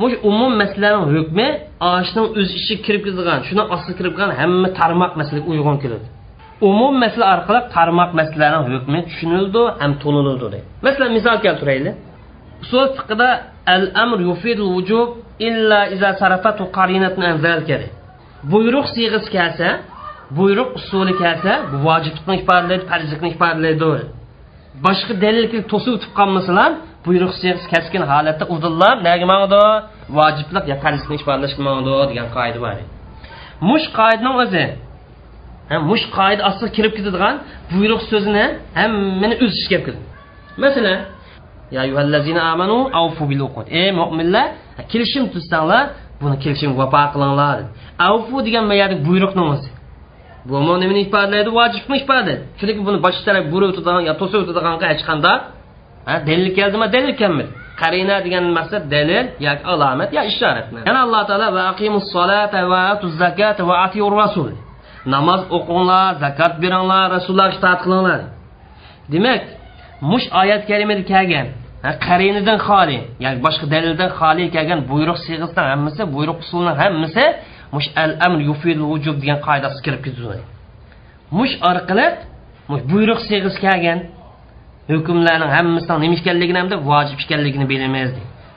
mush umum masalaning hukmi oshning o'z ichiga kirib ketadigan shuni ostiga kirib qolgan hamma tarmoq masalaga uyg'un keladi. Umum masala orqali qarmoq masalalarning hukmi tushunildi ham to'nildi deydi masalan misol keltiraylik usul fiqida al amr yufidul vujub illa iza sarafatu qarinatun an zalika buyruq siyg'isi kelsa buyruq usuli kelsa bu vojiblikni ifodalaydi farzlikni ifodalaydi boshqa dalil to'sib o'tib qolmasalar buyruq siyg'isi kaskin holatda udillar nega mangdi vojiblik yo farzlikni ifodalashga mangdi degan qoida bor mush qoidaning o'zi mush qoida ostiga kirib ketadigan buyruq so'zini hammani o'z ichiga kelib masalan ya yuhallazina amanu avfu bil uqud ey mo'minlar kelishim tuzsanglar buni kelishim vafo qilinglar avfu degan bu yerda buyruqni o'zi bu nimani ifodalaydi vojibni ifodalaydi chunki buni boshqa taraf burib o'tadigan yo to'sib o'tadigan hech qanday dalil keldimi dalil kelmadi. Qarina degan maqsad dalil yoki alomat yo ishorat. Yana alloh taolo va aqimus solata va atuz zakata va atiur rasul namoz o'qinglar zakot beringlar rasullarga itoat qilinglar. Demak mush oyat kalimada kelgan qarinidan xoli ya'ni boshqa dalildan xoli kelgan buyruq siyg'isidan hammasi buyruq usulini hammasi mush al amr yufil vujub degan qoidasi kirib ketadi mush orqali mush buyruq siyg'isi kelgan hukmlarning hammasining nima ekanligini hamda vojib ekanligini bilamiz.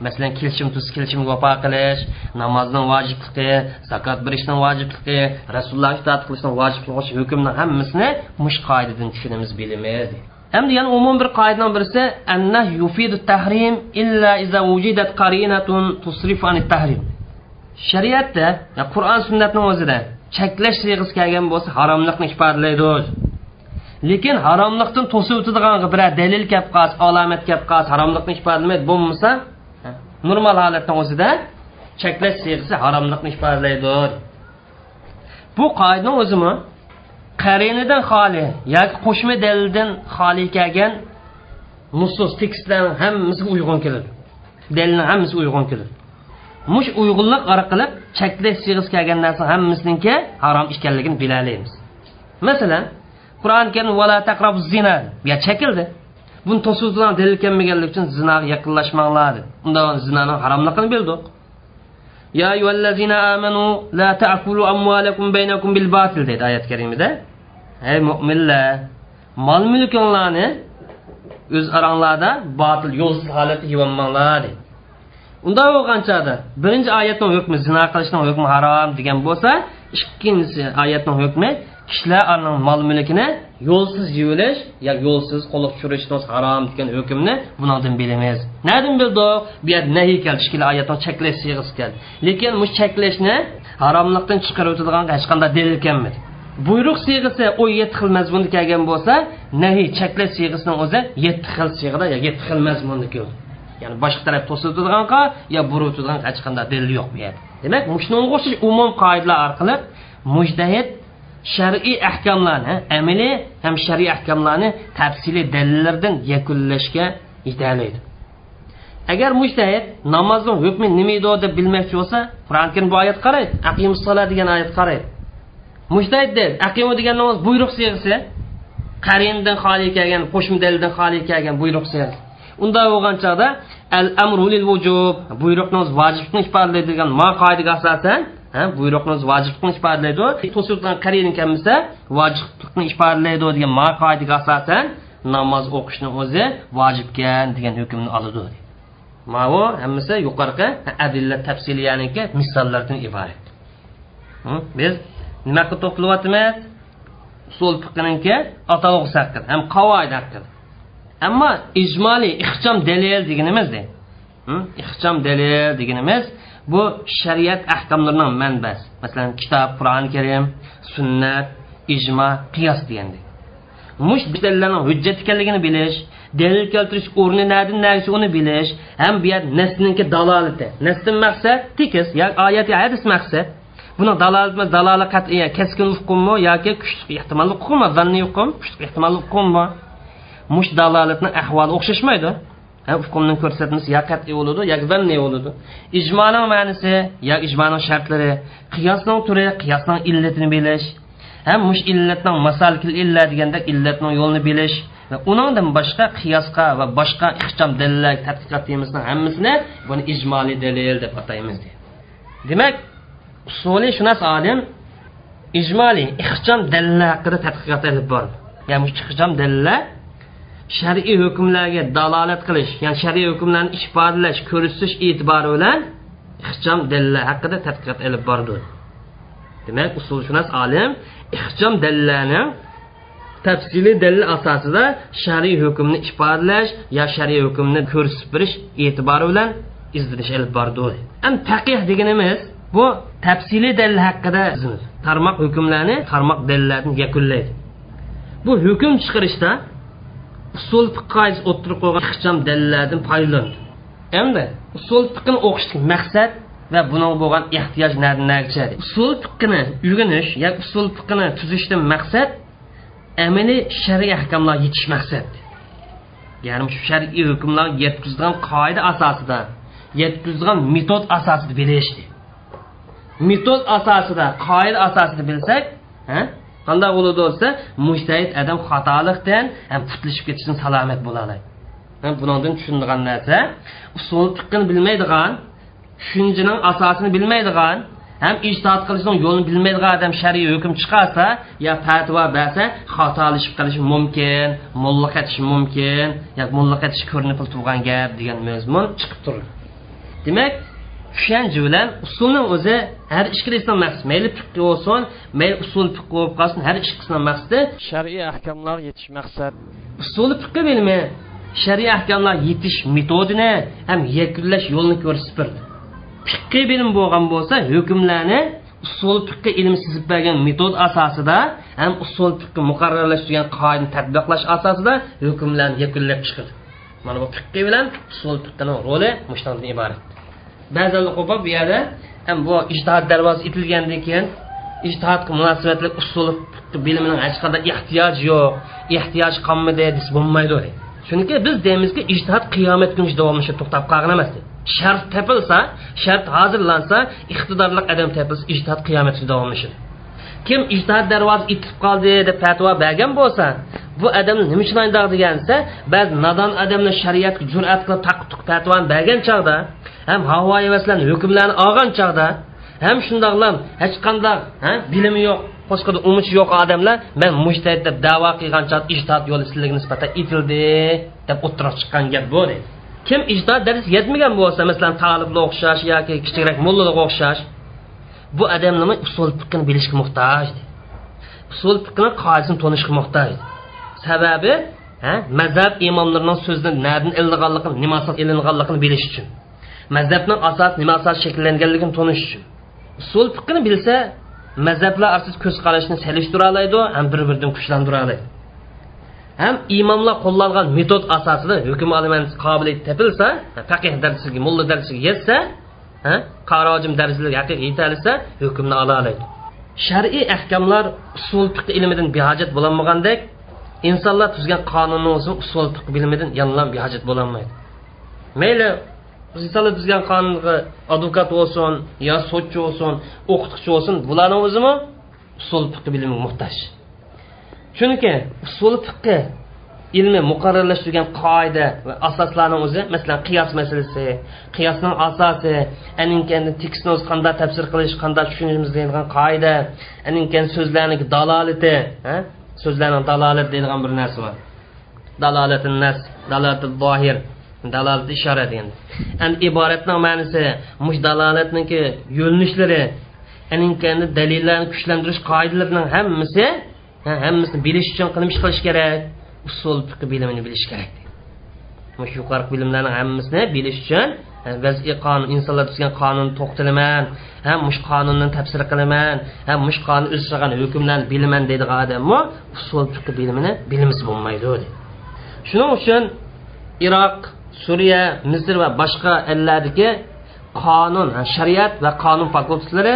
Masalan kelishim tuz kelishimga vafo qilish namozning vojibligi zakot berishning vojibligi rasulullohga itoat qilishning vojibligi hukmni hammasini mush qoidadan tushunamiz bilamiz. Hamda yana umum bir qoidaning birisi annah yufidu tahrim illa iza wujidat qarinatun tusrifu an tahrim. Shariatda qur'on sunnatning o'zida cheklash siyg'isi kelgan bo'lsa haromlikni ifodalaydi lekin haromlikdan to'sib o'tadigan bir dalil kelib qolsa alomat kelib qolsa haromlikni ifodalaydi bo'lmasa normal holatni o'zida cheklash siyg'isi haromlikni ifodalaydi bu qoidani o'zimi? Qarinidan xoli yoki qo'shma dalildan xoli kelgan nusus tekstlarni hammasiga uyg'un keladi. Dalilni hammasi uyg'un keladi. Mush uyg'unlik orqali cheklash siyg'isi kelgan narsa hammasiniki harom ekanligini bilalaymiz. Masalan qur'oni karim vala taqrabu zina ya chekildi. Buni to'suvchilar dalil kelmaganligi uchun zinoga yaqinlashmanglar dedi. Unda zinoni haromligini bildik ya ayyuhallazina amanu la ta'kulu amwalakum baynakum bil batil dedi oyat karimida. Ey mo'minlar mol mulkinglarni o'z oranglarda botil yo'lsiz holatda yevolmanglar dedi. Unda bo'lgan chog'da birinchi oyatning hukmi zino qilishning hukmi harom degan bo'lsa ikkinchisi oyatning hukmi kishilar mol mulkini yo'lsiz yuvilish yo yo'lsiz qo'liq tushirishni harom degan hukmni bundan bilamiz. Nadan bildik bu yer nahiy keldi ikkala oyatni cheklash siyg'isi keldi. Lekin bu cheklashni haromlikdan chiqarib o'tadigan hech qanday dalil kelmadi. Buyruq siyg'isi u yetti xil mazmunda kelgan bo'lsa nahiy cheklash siyg'isini o'zi yetti xil siyg'ada yo yetti xil mazmunda keldi. Ya'ni boshqa taraf to'siladiganqa yo burib o'tadigan hech qanday dalil yo'q bu yerda. Demak shunga o'xshash umum qoidalar orqali mujtahid shar'iy ahkomlarni amaliy ham shar'iy ahkomlarni tafsiliy dalillardan yakunlashga yetalaydi. Agar mujtahid namozni hukmi nima edi deb bilmoqchi bo'lsa qur'oni karim bu oyat qaraydi. Aqimussola degan oyat qaraydi. Mujtahid deb aqimu degan namoz buyruq siyg'isi qarindan xoli kelgan qo'shma dalildan xoli kelgan buyruq siyg'isi unda bo'lgan chog'da al amru lil vujub buyruqni vojibni ifodalaydigan ma qoidaga asosan buyruqni vojiblikni ifodalaydi to'siqdan qaraydigan bo'lsa vojiblikni ifodalaydi degan ma qoidaga asosan namoz o'qishni o'zi vojibkan degan hukmni oladi. Mau hammasi yuqorqi adilla tafsiliyaniki misollardan iborat. Biz nima qilib to'qilyapmiz usul fiqninki atalg'usi haqida ham qavoid haqida ammo ijmoliy ixcham dalil deganimiz ixcham dalil deganimiz bu shariat ahkomlarining manbasi. Masalan kitob qur'oni karim sunnat ijmo qiyos degandek. Mush dalillarning hujjat ekanligini bilish dalil keltirish o'rni nadin nasi uni bilish ham bu yer nasninki dalolati. Nasdan maqsad tekis yoki oyat hadis maqsad. Buni dalolatmi dalolat qat'iy keskin hukmmi yoki kuchli ehtimolli hukmmi zanniy hukm kuchli ehtimolli hukmmi mush dalolatni ahvoli o'xshashmaydi. Hukmning ko'rsatmasi yo qat'iy bo'ladi yoki zanniy bo'ladi. Ijmoning ma'nosi yo ijmoning shartlari qiyosning turi qiyosning illatini bilish. Ham mush illatning masalikil illa deganda illatning yo'lini bilish va uningdan boshqa qiyosga va boshqa ixcham dalillar tadqiqot deymizning hammasini buni ijmoliy dalil deb ataymiz demak usuli shunas olim ijmoliy ixcham dalillar haqida tadqiqot olib bordi. Ya'ni ixcham dalillar shar'iy hukmlarga dalolat qilish ya'ni shar'iy hukmlarni ifodalash ko'rsatish e'tibori bilan ixcham dalillar haqida tadqiqot olib bordi. Demak usulshunos olim ixcham dalillarni tafsiliy dalil asosida shar'iy hukmni ifodalash yo shar'iy hukmni ko'rsatib berish e'tibori bilan izdirish olib bordi. Ham taqih deganimiz bu tafsiliy dalil haqida tarmoq hukmlarni tarmoq dalillarni yakunlaydi. Bu hukm chiqarishda usul fiqoiz o'tirib qo'ygan ixcham dalillardan foydalandi endi usul fiqni o'qishlik maqsad va buning bo'lgan ehtiyoj narchadi usul fiqini o'rganish yoki usul fiqini tuzishdan maqsad amaliy shar'iy ahkomlar yetish maqsad ya'ni shu shar'iy hukmlar yetkazgan qoida asosida yetkazgan metod asosida bilish metod asosida qoida asosida bilsak qanday bo'ladi bo'lsa mushtahid odam xatolikdan ham qutilishib ketishdan salomat bo'ladi. Oladi bundan tushunadigan narsa. Usul fiqini bilmaydigan tushunchaning asosini bilmaydigan ham ijtihod qilishning yo'lini bilmaydigan odam shariy hukm chiqarsa yo fatvo bersa xatolashib qolishi mumkin mulla qatishi mumkin yo mulla qatish ko'rinib turgan gap degan mazmun chiqib turadi. Demak tushanchi bilan usulni o'zi har ikkisini maqsad. Mayli fiqh bo'lsin mayli usul fiqh bo'lib qolsin har ikkisini maqsadi shar'iy ahkomlar yetish maqsad. Usul fiqh bilimi shar'iy ahkomlar yetish metodini ham yakunlash yo'lini ko'rsatib berdi. Fiqqiy bilim bo'lgan bo'lsa hukmlarni usul fiqqa ilm sizib bergan metod asosida ham usul fiqqa muqarrarlashtirgan qoidani tadbiqlash asosida hukmlarni yakunlab chiqadi mana bu fiqqiy bilan usul fiqqini roli mushundan iborat ba'zan qo'pol bu yerda ham bu ijtihod darvozasi etilgandan keyin ijtihodga munosabatli usul bilimining hech qanday ehtiyoji yo'q ehtiyoj qolmadi desa bo'lmaydi chunki biz deymizki ijtihod qiyomat kuni davomlashib to'xtab qolgan emas. Shart topilsa shart hozirlansa iqtidorli odam topilsa ijtihod qiyomatga davomlashadi kim ijtihod darvoz itib qoldi deb fatvo bergan bo'lsa bu odam nima uchun degansa ba'zi nodon odamlar shariatga jur'at qilib taqtuq fatvoni bergan chog'da ham havo havaslarni hukmlarni olgan chog'da ham shundoqlam hech qanday bilimi yo'q boshqada umushi yo'q odamlar man mushtahid deb davo qilgan chog ijtihod yo'li sizlarga nisbatan itildi deb o'ttiroq chiqqan gap bu kim ijtihod darsi yetmagan bo'lsa masalan talibga o'xshash yoki kichikroq mullaga o'xshash bu odam nima usul fiqini bilishga muhtoj. Usul fiqini qoidasini tanishga muhtoj. Sababi mazhab imomlarining so'zidan nadan ilinganligini nima asos ilinganligini bilish uchun. Mazhabni asos nima asos shakllanganligini tanish uchun. Usul fiqini bilsa mazhablar orasida ko'z qarashni selishtira oladi ham bir biridan kuchlantira oladi ham imomlar qo'llangan metod asosida hukm olaman qobiliyat topilsa faqih darsiga mulla darsiga yetsa qarojim darslariga yetalisa hukmni ola oladi. Shar'iy ahkamlar usul fiq ilmidan behojat bo'lolmagandek insonlar tuzgan qonunni o'zi usul fiq bilimidan yanlam behojat bo'lolmaydi mayli insonlar tuzgan qonunga advokat bo'lsin yo sudchi bo'lsin o'qituvchi bo'lsin bularni o'zimi usul fiq bilimiga muhtoj. Chunki usul fiqqi ilmi muqarrarlashtirgan qoida va asoslarni o'zi masalan qiyos masalasi qiyosning asosi aninkani tekstni o'zi qanday tafsir qilish qanday tushunishimiz deydigan qoida aninkan so'zlarni dalolati so'zlarning dalolati deydigan bir narsa bor. Dalolati nas dalolati zohir dalolat ishora degan an iboratning ma'nosi mush dalolatniki yo'linishlari aninkani dalillarni kuchlantirish qoidalarining hammasi hammasini bilish uchun qilmish qilish kerak. Usul fiqh bilimini bilish kerak shu yuqorgi bilimlarni hammasini bilish uchun vaziy qonun insonlar tuzgan qonunni to'xtalaman ha mush qonunni tafsir qilaman ha mush qonun o'z hukmlarni bilaman deydigan odammi usul fiqh bilimini bilmasa bo'lmaydi shuning uchun iroq suriya misr va boshqa ellardagi qonun shariat va qonun fakultetlari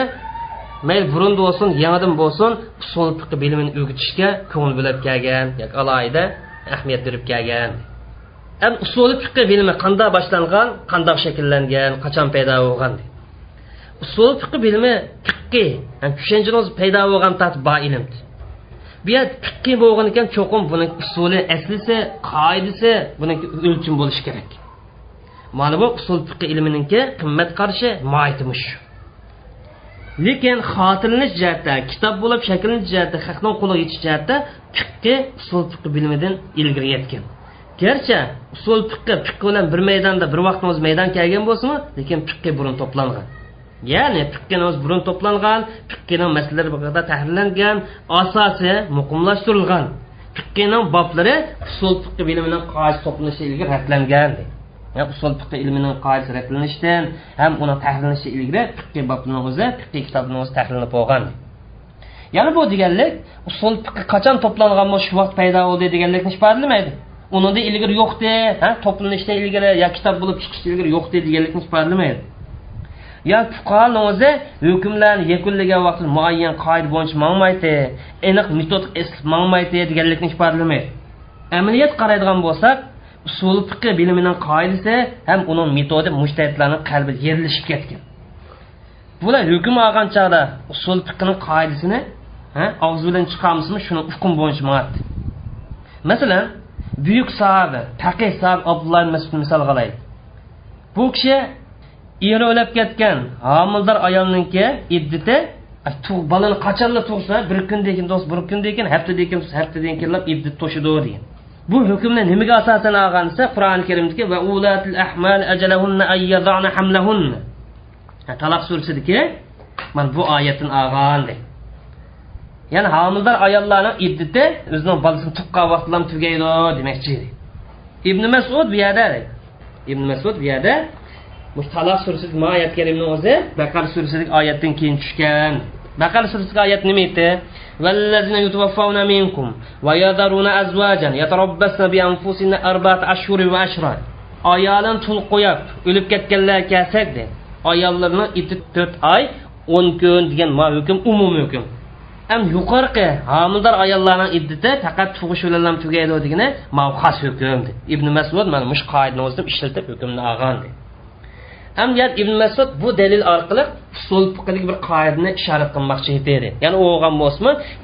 mayli burun bo'lsin yangidan bo'lsin usul fiqi bilimini o'rgatishga ko'ngil bo'lib kelgan yoki alohida ahamiyat berib kelgan. Ham usuli fiqi bilimi qanday boshlangan qandoq shakllangan qachon paydo bo'lgan usul fiqi bilimi fiqi tushunchamiz paydo bo'lgan tat bor ilm bu yer fiqi bo'lgan ekan cho'qim buni usuli aslisi qoidasi buni o'lchim bo'lishi kerak. Mana bu usul fiqi ilminiki qimmat qarashi moyitimish lekin xotirlanish jihatda kitob bo'lib shakllanish jihatda haqni qo'liga yetish jihatda fiqqiy usul fiqh bilimidan ilgari yetgan. Garchi usul fiqqi fiqh bilan bir maydonda bir vaqtni o'zi maydon kelgan bo'lsinmi lekin fiqqi burun to'plangan. Ya'ni fiqqini o'zi burun to'plangan fiqqini masalalari bu tahrirlangan asosi muqimlashtirilgan. Fiqqini boblari usul fiqh bilimining qoiz to'planishi ilgari ratlangan deydi. Usul fiqh ilmining qoidasi ratlanishidan ham uni tahlillanishi ilgari fiqh bobni o'zi fiqh kitobni o'zi tahrillanib bo'lgan ya'ni bu deganlik usul fiqh qachon to'plangan shu vaqt paydo bo'ldi deganlikni ifodalamaydi unida ilgari yo'qdi ha to'planishdan ilgari yo kitob bo'lib chiqishdan ilgari yo'qdi deganlikni ifodalamaydi yo fuqaroni o'zi hukmlarni yakunlagan vaqtda muayyan qoida bo'yicha mangmaydi aniq metod mangmaydi deganlikni ifodalamaydi amaliyat qaraydigan bo'lsak usul fiqi bilimining qoidasi ham uning metodi mushtahidlarni qalbida yerilishib ketgan. Bular hukm olgan chog'da usul fiqini qoidasini og'iz bilan chiqamizmi shuni hukm bo'yicha mayapti masalan buyuk sahoba taqi sahob abdulloh masud misol qilaylik bu kishi eri o'lib ketgan homildor ayolniki iddati bolani qachonla tug'sa bir kundan keyin bir kundan keyin haftadan keyin haftadan keyin iddat to'shidi degan. Bu hukmni nimaga asosan olgan desa qur'oni karimdagi va ulatil ahmal ajalahunna ayyadana hamlahunna taloq surasidagi mana bu oyatdan olgan ya'ni homildor ayollarning iddati o'zini bolasini tuqqan vaqtida tugaydi demoqchi ibn masud bu yerda ibn masud bu yerda taloq surasidagi oyat karimni o'zi baqar surasidagi oyatdan keyin tushgan. baqar surasidagi oyat nima aytdi والذين يتوفون منكم ويذرون أزواجا يتربصن بأنفسهن أربعة أشهر وعشرة ayolini tul qo'yib o'lib ketganlar kelsak de ayollarni iti to'rt oy o'n kun degan hukm umumiy hukm ham yuqorqi homildor ayollarning iddati faqat tug'ish bilan tugaydi degani xos hukm ibn masud mana mush qoidani o'zida ishlatib hukmni olgan ham ibn masud bu dalil orqali usul fiqlik bir qoidani ishorat qilmoqchi edi. Ya'ni u olgan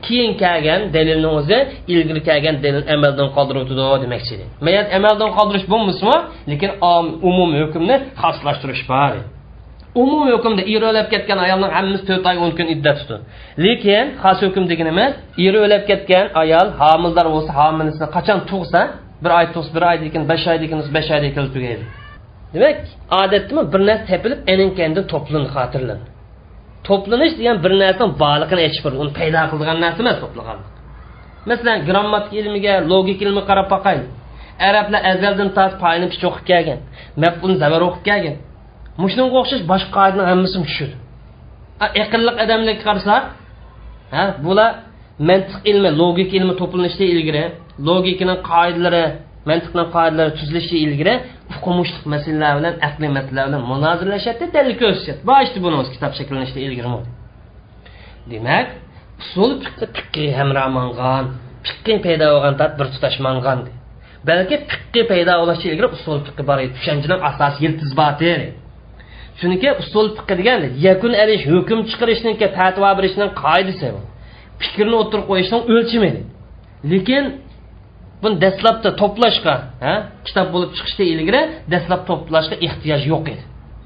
keyin kelgan dalilni o'zi ilgari kelgan dalil amaldan qoldiribdi demoqchi edi. Mayat amaldan qoldirish bo'lmasmi lekin umumiy hukmni xoslashtirish bor umumiy hukmda eri o'lib ketgan ayolning hammasi to'rt oy o'n kun iddat tutdi. Lekin xos hukm emas, eri o'lib ketgan ayol homildor bo'lsa homilasini qachon tug'sa bir oy tug'sa bir oydan keyin besh oydan keyin besh oydan keyin tugaydi. Demak odatdimi bir narsa tepilib aninkandi to'plin xotirlan to'planish degan bir narsani borlig'ini aytish bir uni paydo qilgan narsa emas to'plagan. Masalan grammatika ilmiga logika ilmi qarab boqaylik arablar azaldan tortib payni pich o'qib kelgan mafun zabar o'qib kelgan. Mushunga o'xshash boshqa qoidani hammasi tushirdi. Aqlli odamlarga qarasak ha bular mantiq ilmi logika ilmi to'planishdan ilgari logikaning qoidalari mantiqni qoidalari tuzilishidan ilgari uqumushliq masalalar bilan aqliy masalalar bilan munozirlashadi dalil ko'rsatadi. Boshida buni o'zi kitob shakllanishda ilgari demak usul fiqqiy hamromangan fiqqiy paydo bo'lgan bir tutashmangan balki fiqqi paydo bo'lishdan ilgari usul fiqi bor edi. Tushunchaning asosi yiltiz bor chunki usul fiqi degan yakun alish hukm chiqarishniki fatvo berishning qoidasi bu fikrni o'tirib qo'yishning o'lchimi lekin buni dastlabda to'plashga kitob bo'lib chiqishdan ilgari dastlab to'plashga ehtiyoj yo'q edi.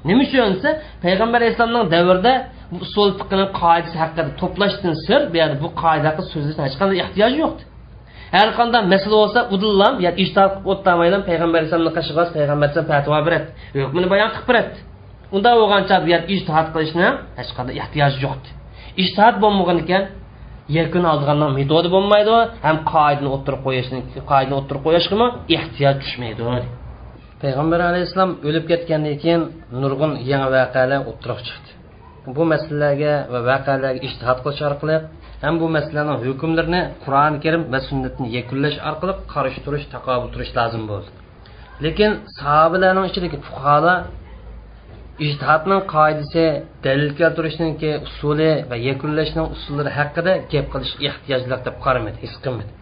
Nima uchun desa payg'ambar alayhissalomning davrida bu usul fiqini qoidasi haqida to'plashdan sir bu yerda bu qoida haqida hech qanday ehtiyoj yo'qdi har qanday masala bo'lsa udillam yo ishtihod qilib o'tdamaydan payg'ambar alayhissalomni qashig'as payg'ambar alayhisalom fatvo beradi. Hukmini bayon qilib beradi. Unda bo'lgancha bu yer ijtihod qilishni hech qanday ehtiyoji yo'q ijtihod bo'lmagan ekan yakun oldiganning metodi bo'lmaydi ham qoidani o'tirib qo'yishni qoidani o'tirib qo'yishga ehtiyoj tushmaydi payg'ambar alayhissalom o'lib ketgandan keyin nurg'un yangi voqealar o'ttiroq chiqdi. Bu masalalarga va voqealarga ishtihod qilish orqali ham bu masalaning hukmlarini qur'oni karim va sunnatni yakunlash orqali qarshi turish taqobil turish lozim bo'ldi. Lekin sahobalarning ichidagi fuqarolar ijtihodning qoidasi dalil keltirishniki usuli va yakunlashning usullari haqida gap qilish ehtiyojliq deb qaramadi his qilmadi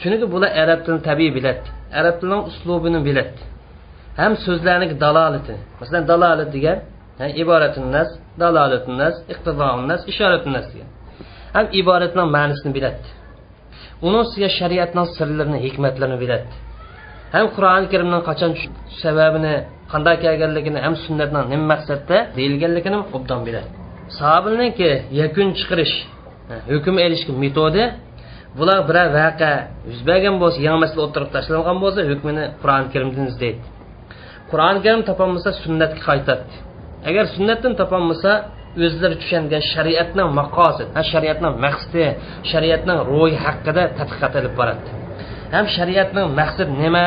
chunki bular arab tilini tabiiy biladi arab tilining uslubini biladi. Ham so'zlarning dalolati masalan dalolat degan iboratinnas nas dalolatun nas nas degan. Ham iboratning ma'nosini biladi. Uni ustiga shariatning sirlarini hikmatlarini biladi. Ham qur'oni karimning qachon sababini qanday kelganligini ham sunnatning nima maqsadda deyilganligini obdan biladi sahobilniki yakun chiqarish hukm elishki metodi bular biror vaqa yuz bergan bo'lsa yangi masala o'tirib tashlangan bo'lsa hukmini qur'oni karimdan izlaydi. Qur'oni karim topolmasa sunnatga qaytadi. Agar sunnatdan topolmasa o'zlari tushungan shariatning maqosid shariatning maqsadi shariatning ro'yi haqida tadqiqot ilib boradi. Ham shariatning maqsadi nima?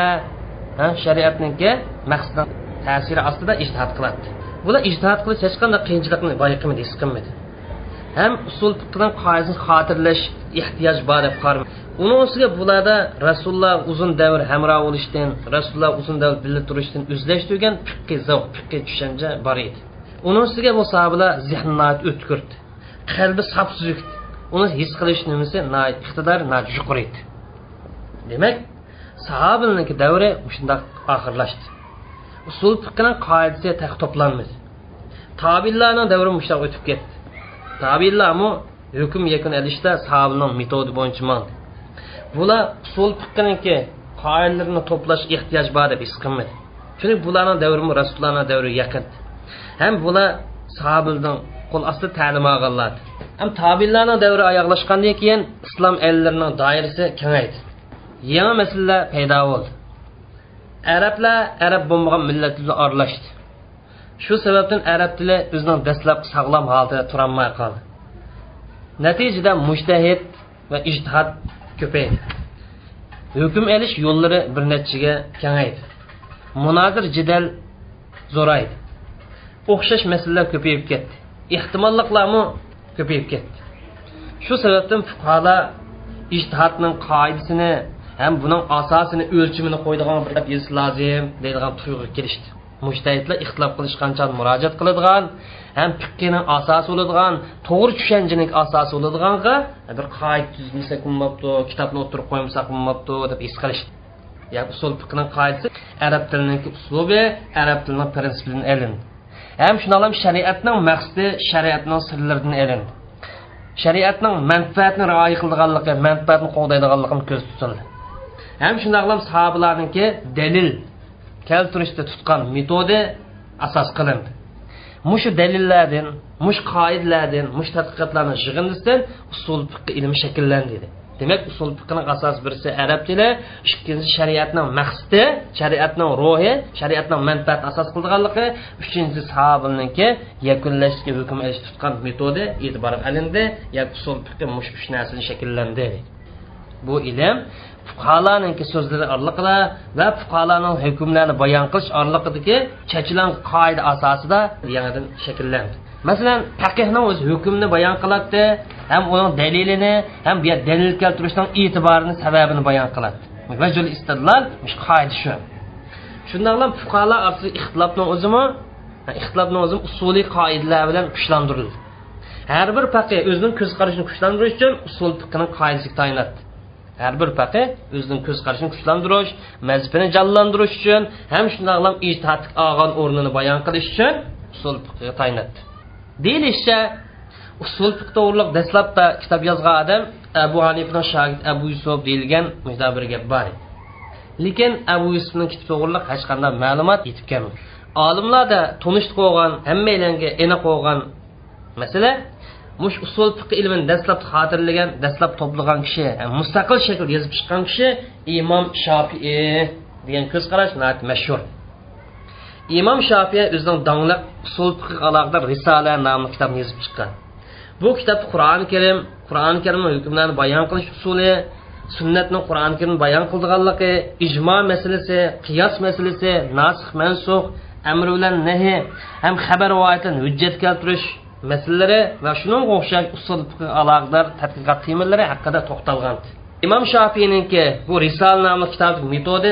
Shariatniki maqsadi ta'siri ostida ijtihod qiladi. Bular ijtihod qilish hech qanday qiyinchilikni boyiqimadi his qilmaydi. Ham usul fiqdan qoidasini xotirlash ehtiyoj bor deb qarayman uni ustiga bularda rasululloh uzun davr hamroh bo'lishdan rasululloh uzun davr birga turishdan o'zlashtirgan fiqqiy zavq fiqqiy tushuncha bor edi. Uni ustiga bu sahobalar zehni o'tkirdi. Qalbi sapsuzukdi uni his qilish nimasi? Iqtidor yuqori edi. Demak sahobilniki davri shundoq oxirlashdi usul fiqning qoidasi taq to'planmiz. Tobillarning davri mushtoq o'tib ketdi. Tobillarmi hukm yakun ilishda sahobilning metodi bo'yicha mandi bular usul fiqniki qoidalarini to'plash ehtiyoj bor deb his qilmadi chunki bularning davri rasulullohning davri yaqin. Ham bular sahobilning qo'l osti ta'lim olganlar. Ham tobillarning davri oyoqlashgandan keyin islom ellarining doirasi kengaydi. Yangi masalalar paydo bo'ldi. Arablar arab bo'lmagan millat bilan aralashdi. Shu sababdan arab tili o'zining dastlabki sog'lom holatida turolmay qoldi. Natijada mushtahid va ijtihod ko'paydi. Hukm elish yo'llari bir nechaga kengaydi. Munozir jidal zo'raydi. O'xshash masalalar ko'payib ketdi. Ehtimolliqlarmi ko'payib ketdi. Shu sababdan fuqarolar ijtihodning qoidasini ham buning asosini o'lchimini qo'ydigan bir yozish lozim deydigan tuyg'u kelishdi. Mushtahidlar ixtilof qilishgancha murojaat qiladigan ham fiqqining asosi bo'ladigan to'g'ri tushunchaning asosi bo'ladiganqa bir qoida tuzmasak bo'lmabdi kitobni o'tirib qo'ymasak bo'lmabdi deb his qilishdi. Ya usul fiqning qoidasi arab tilining uslubi arab tilining prinsipidan ilindi. Ham shundoq ham shariatning maqsadi shariatning sirlaridan ilindi. Shariatning manfaatni rioya qiladiganligi manfaatni qo'llaydiganligini ko'z tutildi. Ham shundoqlam sahobalarniki dalil keltirishda tutgan metodi asos qilindi. Mushu dalillardan mush qoidalardan mush tadqiqotlarni yig'indisidan usul fiqh ilmi shakllandi dedi. Demak usul fiqning asos birisi arab tili ikkinchisi shariatning maqsadi shariatning ruhi shariatning manfaatini asos qilganligi uchinchisi sahobilniki yakunlashga hukm ilish tutgan metodi e'tibor qilindi ya usul fiqh mush uch narsani shakllandi bu ilm fuqarolarniki so'zlari orliqida va fuqarolarning hukmlarini bayon qilish orliqidagi chachilan qoida asosida yangidan shakllandi masalan faqihni o'zi hukmni bayon qiladi ham uning dalilini ham bu dalil keltirishning e'tiborini sababini bayon qiladi vajul istidlal qoida shu. Shundoqlam fuqarolar orasida ixtilofning o'zimi ixtilofni o'zi usuliy qoidalar bilan kuchlantirildi. Har bir faqih o'zining ko'z qarashini kuchlantirish uchun usul fiqini qoidasiga tayinladi har bir faqih o'zining ko'z qarashini kuchlantirish mazbini jallantirish uchun ham shundoqlam ijtihod olgan o'rnini bayon qilish uchun usul fiqga tayinladi deyilishicha usul fiq to'g'riliq dastlabda kitob yozgan odam abu hanifni shogird abu yusuf deyilgan bir gap bor lekin abu yusufning kitob to'g'riliq hech qanday ma'lumot yetib kelmadi. Olimlarda tunishib qo'ygan hammalarga aniq qo'ygan masala mush usul fiqh ilmini dastlab xotirlagan dastlab to'plagan kishi e, mustaqil shaklda yozib chiqqan kishi imom shofii degan ko'z qarash mashhur. Imom shofiya o'zining dongliq usul fiqh aloqador risola nomli kitobni yozib chiqqan. Bu kitob qur'oni karim qur'oni karimni hukmlarini bayon qilish usuli sunnatni qur'oni karim bayon qildiganligi ijmo masalasi qiyos masalasi nasih mansux amr bilan nahi ham xabar rivoyatdan hujjat keltirish masalalari va shunga o'xshash usul aloqador tadqiqot temalari haqida to'xtalgan. Imom shofiyniki bu risol nomli kitob metodi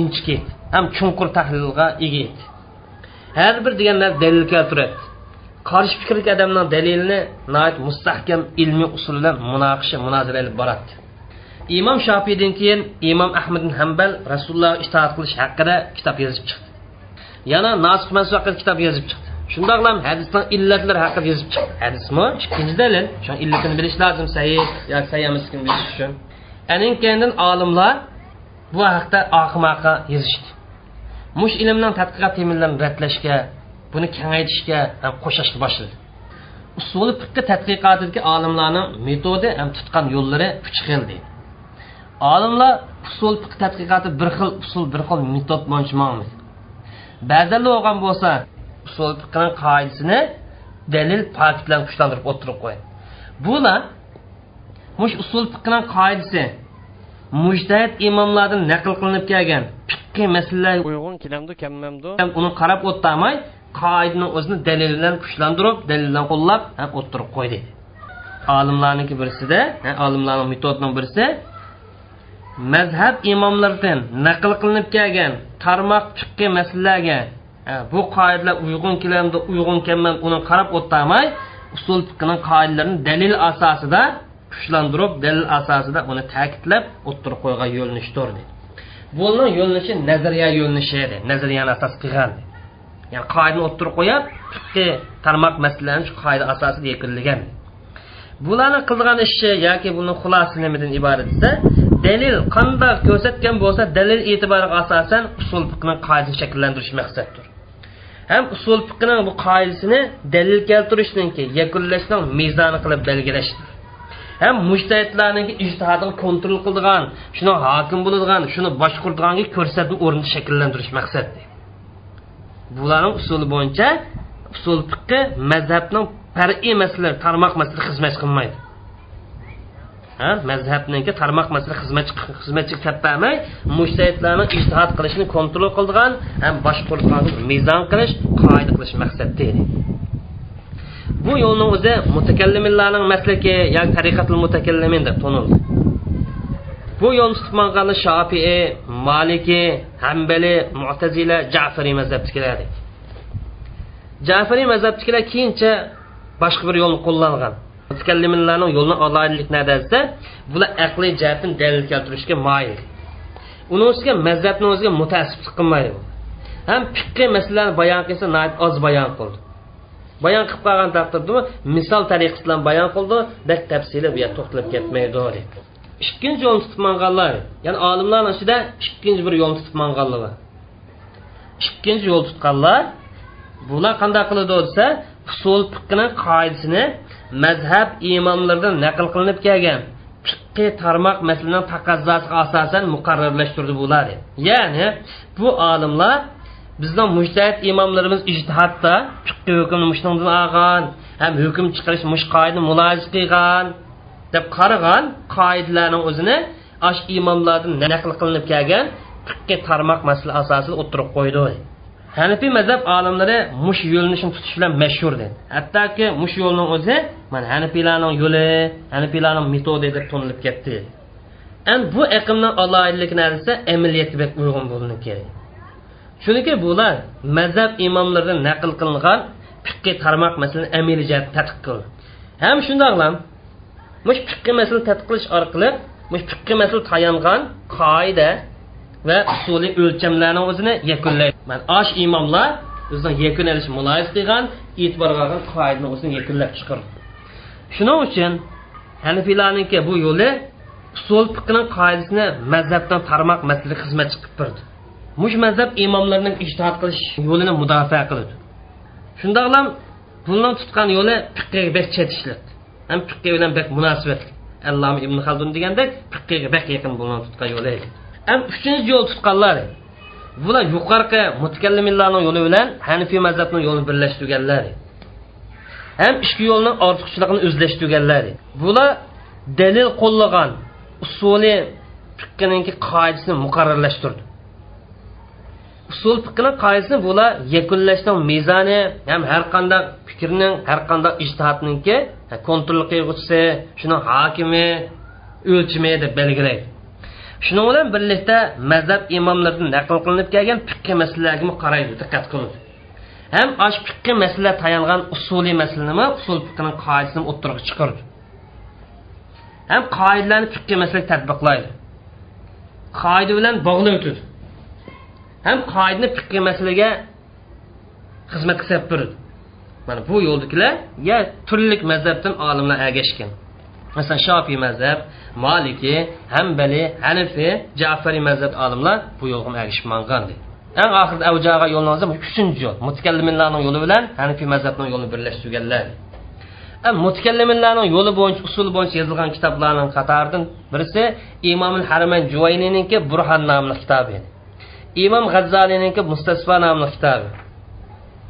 inchki ham chunqur tahlilga ega edi. Har bir deganlar dalil keltiradi qarshi fikrli odamning dalilini mustahkam ilmiy usul bilan munoqisha munozara ilib boradi. Imom shofiydan keyin imom ahmad hambal rasululloh itoat qilish haqida kitob yozib chiqdi. Yana nasih mansub haqida kitob yozib chiqdi. Shundoqlam hadisning illatlari haqida yozib chiqdi hadismi? Ikkinchi dalil. Shu illatini bilish lozim sahih yoki sahih emasligini bilish uchun. Anin keyin olimlar bu haqda oqimaqa yozishdi. Mush ilmning tadqiqot temillarini ratlashga buni kengaytirishga ham qo'shishga boshladi. Usuli fiqqa tadqiqotidagi olimlarning metodi ham tutgan yo'llari uch xil deydi. Olimlar usul fiq tadqiqoti bir xil usul bir xil metod bo'yicha ba'zan bo'lgan bo'lsa usul fiqning qoidasini dalil fakt bilan kuchlantirib o'tirib qo'yadi. Bular mush usul fiqning qoidasi mujtahid imomlardan naql qilinib kelgan fiqqiy masalalar uyg'un kelamdu kammamdu. uni qarab o'tmay qoidani o'zini dalil bilan kuchlantirib dalil bilan qo'llab o'tirib qo'ydi. Olimlarniki birisida olimlarning metodining birisi mazhab imomlaridan naql qilinib kelgan tarmoq fiqqiy masalalarga bu qoidalar uyg'un kelamdi uyg'un kelmadi uni qarab o'tmay usul fiqning qoidalarini dalil asosida kuchlantirib dalil asosida uni ta'kidlab o'ttirib qo'ygan yo'linishdir deydi buni yo'linishi nazariya yo'linishi edi nazariyani asos qilgan ya'ni qoidani o'ttirib qo'yib fiqqiy tarmoq masalalarini shu qoida asosida yakunlagan bularni qilgan ishi yoki buni xulosasi nimadan iborat desa dalil qandoq ko'rsatgan bo'lsa dalil e'tiboriga asosan usul fiqning qoidasini shakllantirish maqsaddir. Ham usul fiqning bu qoidasini dalil keltirishdan keyin yakunlashning mezoni qilib belgilashdir ham mujtahidlarning ijtihodini kontrol qiladigan shuni hokim bo'ladigan shuni boshqurdiganga ko'rsatma o'rnida shakllantirish maqsadi bularning usuli bo'yicha usul fiqi mazhabning far'iy masalalar tarmoq masala xizmat qilmaydi. Mazhabniki tarmoq masala xizmatchi xizmatchi kattami mushtahidlarni ijtihod qilishini kontrol qiladigan ham boshqurgan mezon qilish qoida qilish maqsadda edi bu yo'lni o'zi mutakallimlarning maslaki yoki tariqatul mutakallimin deb tonildi. Bu yo'lni tutmaganlar shofii maliki hambali mu'tazila jafariy mazhabnikilar jafariy mazhabnikilar keyincha boshqa bir yo'lni qo'llangan. Mutakallimlarning yo'lini alohidalik desa bular aqliy jihatdan dalil keltirishga moyil. Uni o'ziga mazhabni o'ziga mutassiblik qilmaydi. Ham fiqqiy masalalarni bayon qilsa oz bayon qildi. Bayon qilib qolgan taqdirda misol tariqasi bilan bayon qildi bak tafsili bu yerda to'xtalib ketmaydi ikkinchi yo'lni tutib manganlar ya'ni olimlarni ichida ikkinchi bir yo'lni tutib manganlar ikkinchi yo'l tutganlar bular qanday qiladi desa usul fiqni qoidasini mazhab imomlaridan naql qilinib kelgan fiqqiy tarmoq masalaning taqazzosiga asosan muqarrarlashtirdi bular. Ya'ni bu olimlar bizni mujtahid imomlarimiz ijtihodda fiqqiy hukmni mushundan olgan ham hukm chiqarish mush qoidani mulojiz qilgan deb qaragan qoidalarni o'zini ash imomlardan naql qilinib kelgan fiqqiy tarmoq masala asosida o'tirib qo'ydi. Hanifiy mazhab olimlari mush yo'lni tutish bilan mashhur dedi. Hattoki mush yo'lni o'zi mana hanifiylarning yo'li hanifiylarning metodi deb to'nilib ketdi. Endi bu aqmning aloyidligi narsa amaliyatga uyg'un bo'linishi kerak. Chunki bular mazhab imomlaridan naql qilingan fiqqiy tarmoq masalan amili jihatda tadqiq qildi. Ham shundoqlam mush fiqqiy masala tadqiq qilish orqali mush fiqqiy masala tayangan qoida va usuli o'lchamlarni o'zini yakunlaydi. Mana osh imomlar o'zining yakunlanishi muloyiz qilgan e'tiborga olgan qoidani o'zini yakunlab chiqardi shuning uchun hanifiylarniki bu yo'li usul fiqning qoidasini mazhabdan tarmoq masala xizmat chiqib turdi. Mush mazhab imomlarining ijtihod qilish yo'lini mudofaa qiladi. Shundoqlam bundan tutgan yo'li fiqga bek chetishlik ham fiqqa bilan bek munosabatli. Alloma ibn xaldun degandek fiqqa bek yaqin bundan tutgan yo'li ham uchinchi yo'l tutganlar. Bular yuqorqi mutakallimlarning yo'li bilan hanifiy mazhabning yo'lini birlashtirganlar. Ham ichki yo'lning ortiqchiligini o'zlashtirganlar. Bular dalil qo'llagan usuli fiqninki qoidasini muqarrarlashtirdi. Usul fiqni qoidasini bular yakunlashning mezoni ham har qanday fikrning har qanday ijtihodninki kontrol qilg'uchisi shuni hokimi o'lchimi deb belgilaydi. Shuning bilan birlikda mazhab imomlaridan naql qilinib kelgan fiqh masalalarga qaraydi diqqat qiling ham osh fiqh masala tayangan usuliy masalanimi usul fiqning qoidasini o'ttirg'a chiqardi. Ham qoidalarni fiqh masalaga tadbiqlaydi qoida bilan bog'lab o'tadi. Ham qoidani fiqh masalaga xizmat qilsa beradi mana bu yo'ldagilar ya turli mazhabdan olimlar ergashgan masalan shofiy mazhab moliki hambali hanifiy jafariy mazhab olimlar bu yo'lga ergashib mangan deydi eng oxirida avjaga bu olsa uchinchi yo'l. Mutakallimlarning yo'li bilan hanifiy mazhabning yo'lini birlashtirganlar. Mutakallimlarning yo'li bo'yicha usuli bo'yicha yozilgan kitoblarning qatoridan birisi imomul haramayn juvayniniki burhan nomli kitobi imom g'azzalininki mustasfa nomli kitobi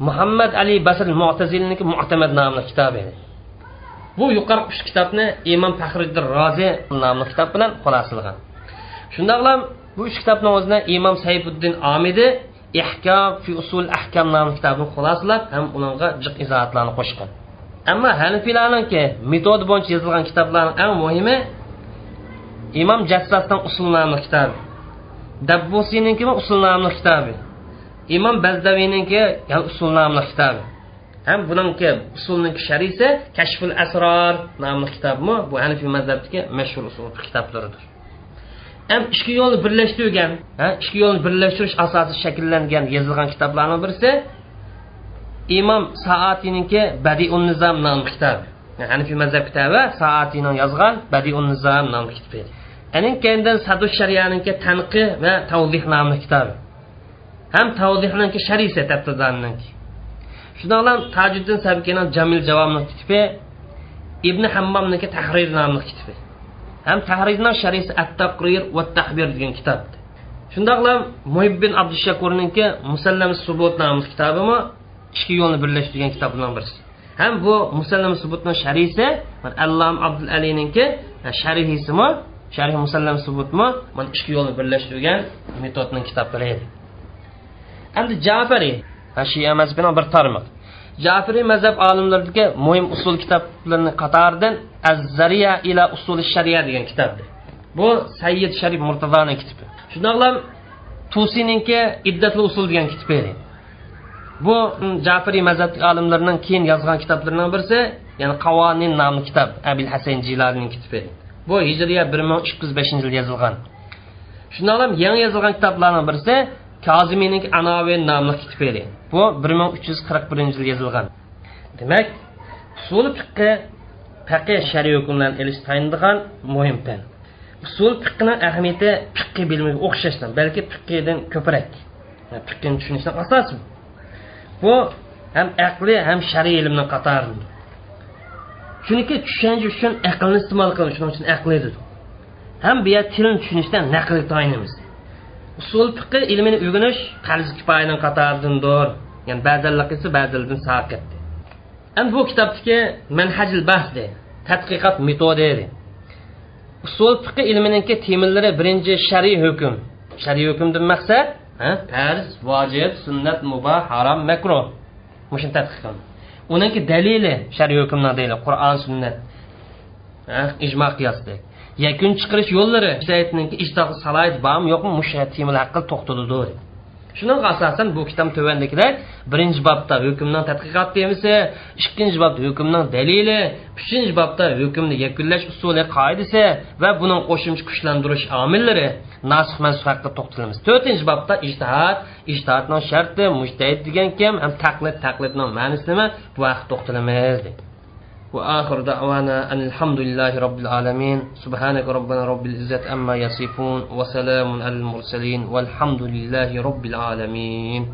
muhammad ali basr mutazilniki mu'tamad nomli kitobi bu yuqori uch kitobni imom faxriddin rozi nomli kitob bilan xulosalagan. Shundoqla bu uch kitobni o'zini imom sayfiddin omidi ehkom fi usul ahkam nomli kitobni xulosalab ham ularga jiq izohatlarni qo'shgan. Ammo hanifiylarniki metod bo'yicha yozilgan kitoblarning eng muhimi imom jassasdan usul nomli kitobi dabbusiyninki usul nomli kitobi imom bazdaviyniki usul nomli kitobi. Ham buniki usulniki sharisi kashful asror nomli kitobmi bu hanifiy mazhabniki mashhur usul kitoblaridir. Ham ikki yo'lni birlashtirgan ikki yo'lni birlashtirish asosi shakllangan yozilgan kitoblarning birisi imom saatininki badiun nizam nomli kitobi hanifiy mazhab kitobi saatini yozgan badiun nizam nomli kitobi. Anin keyindan sadu shariyaniki tanqi va tavlih nomli kitobi. Ham tavdihninki sharisi tabtidanniki shundoqlam tajiddin sabkini jamil javobni kitobi e, ibn hammomniki tahrir nomli kitobi e. ham tahrirning sharisi at taqrir va tahbir degan kitob. Shundoqla muhibbin abdushakurniki musallam subut nomli kitobimi ikki yo'lni birlashtirgan kitoblardan birisi. Ham bu musallam subutni sharisi allam abdul alininki sharihisimi sharhi musallam subutmi mana ikki yo'lni birlashtirgan metodning kitoblari edi. Endi jafariy shia mazhabining bir tarmoq. Jafiriy mazhab olimlaridagi muhim usul kitoblarini qatoridan az zariya ila usuli shariya degan kitobdir bu sayyid sharif murtazoni kitobi. Shundoqlam tusininki iddatli usul degan kitob edi. Bu jafiriy mazhab olimlarining keyin yozgan kitoblarining birisi ya'ni qavonin nomli kitob abil hasan jilarining kitobi bu hijriya bir ming uch yuz beshinchi yil yozilgan. Shundoqlam yangi yozilgan kitoblarning birisi kozimining anavi nomli kitbedi bu bir ming uch yuz qirq birinchi yil yozilgan. Demak usul fiqqi faqih shariy hukmlarni ilish tayinlagan muhim fan usul fiqqini ahamiyati fiqqi bilimiga o'xshashdan balki fiqqidan ko'proq. Fiqqini tushunishdan asosi bu. Ham aqli ham shariy ilmni qatoridir chunki tushunish uchun aqlni iste'mol qilamiz shuning uchun aqli dedi ham bu tilni tushunishdan naqlga tayinimiz. Usul fiqi ilmini o'rganish qarz kifoyaning qatoridandir ya'ni ba'zanlar qilsa saqatdi endi bu kitobdagi manhajil bahs de tadqiqot metodi edi usul fiqi ilmininki temillari birinchi shariy hukm. Shariy hukmdan maqsad farz vojib sunnat mubah harom makruh. Shuni tadqiq qildi uninki dalili shariy hukmni deydi qur'on sunnat. Ijmo qiyosdek yakun chiqarish yo'llari. Ishtoh salohiyat bormi yo'qmi? Musha temil haqqi to'xtaladi shuning asosan bu kitob tuvandagilar birinchi bobda hukmning tadqiqot temisi ikkinchi bobda hukmning dalili uchinchi bobda hukmni yakunlash usuli qoidasi va buning qo'shimcha kuchlantirish omillari nasx mansuf haqida to'xtalamiz. To'rtinchi bobda ijtihod ijtihodning sharti mujtahid degan kim ham taqlid taqlidning ma'nosi nima? Bu haqida to'xtalamiz وآخر دعوانا أن الحمد لله رب العالمين سبحانك ربنا رب العزة أما يصفون وسلام على المرسلين والحمد لله رب العالمين.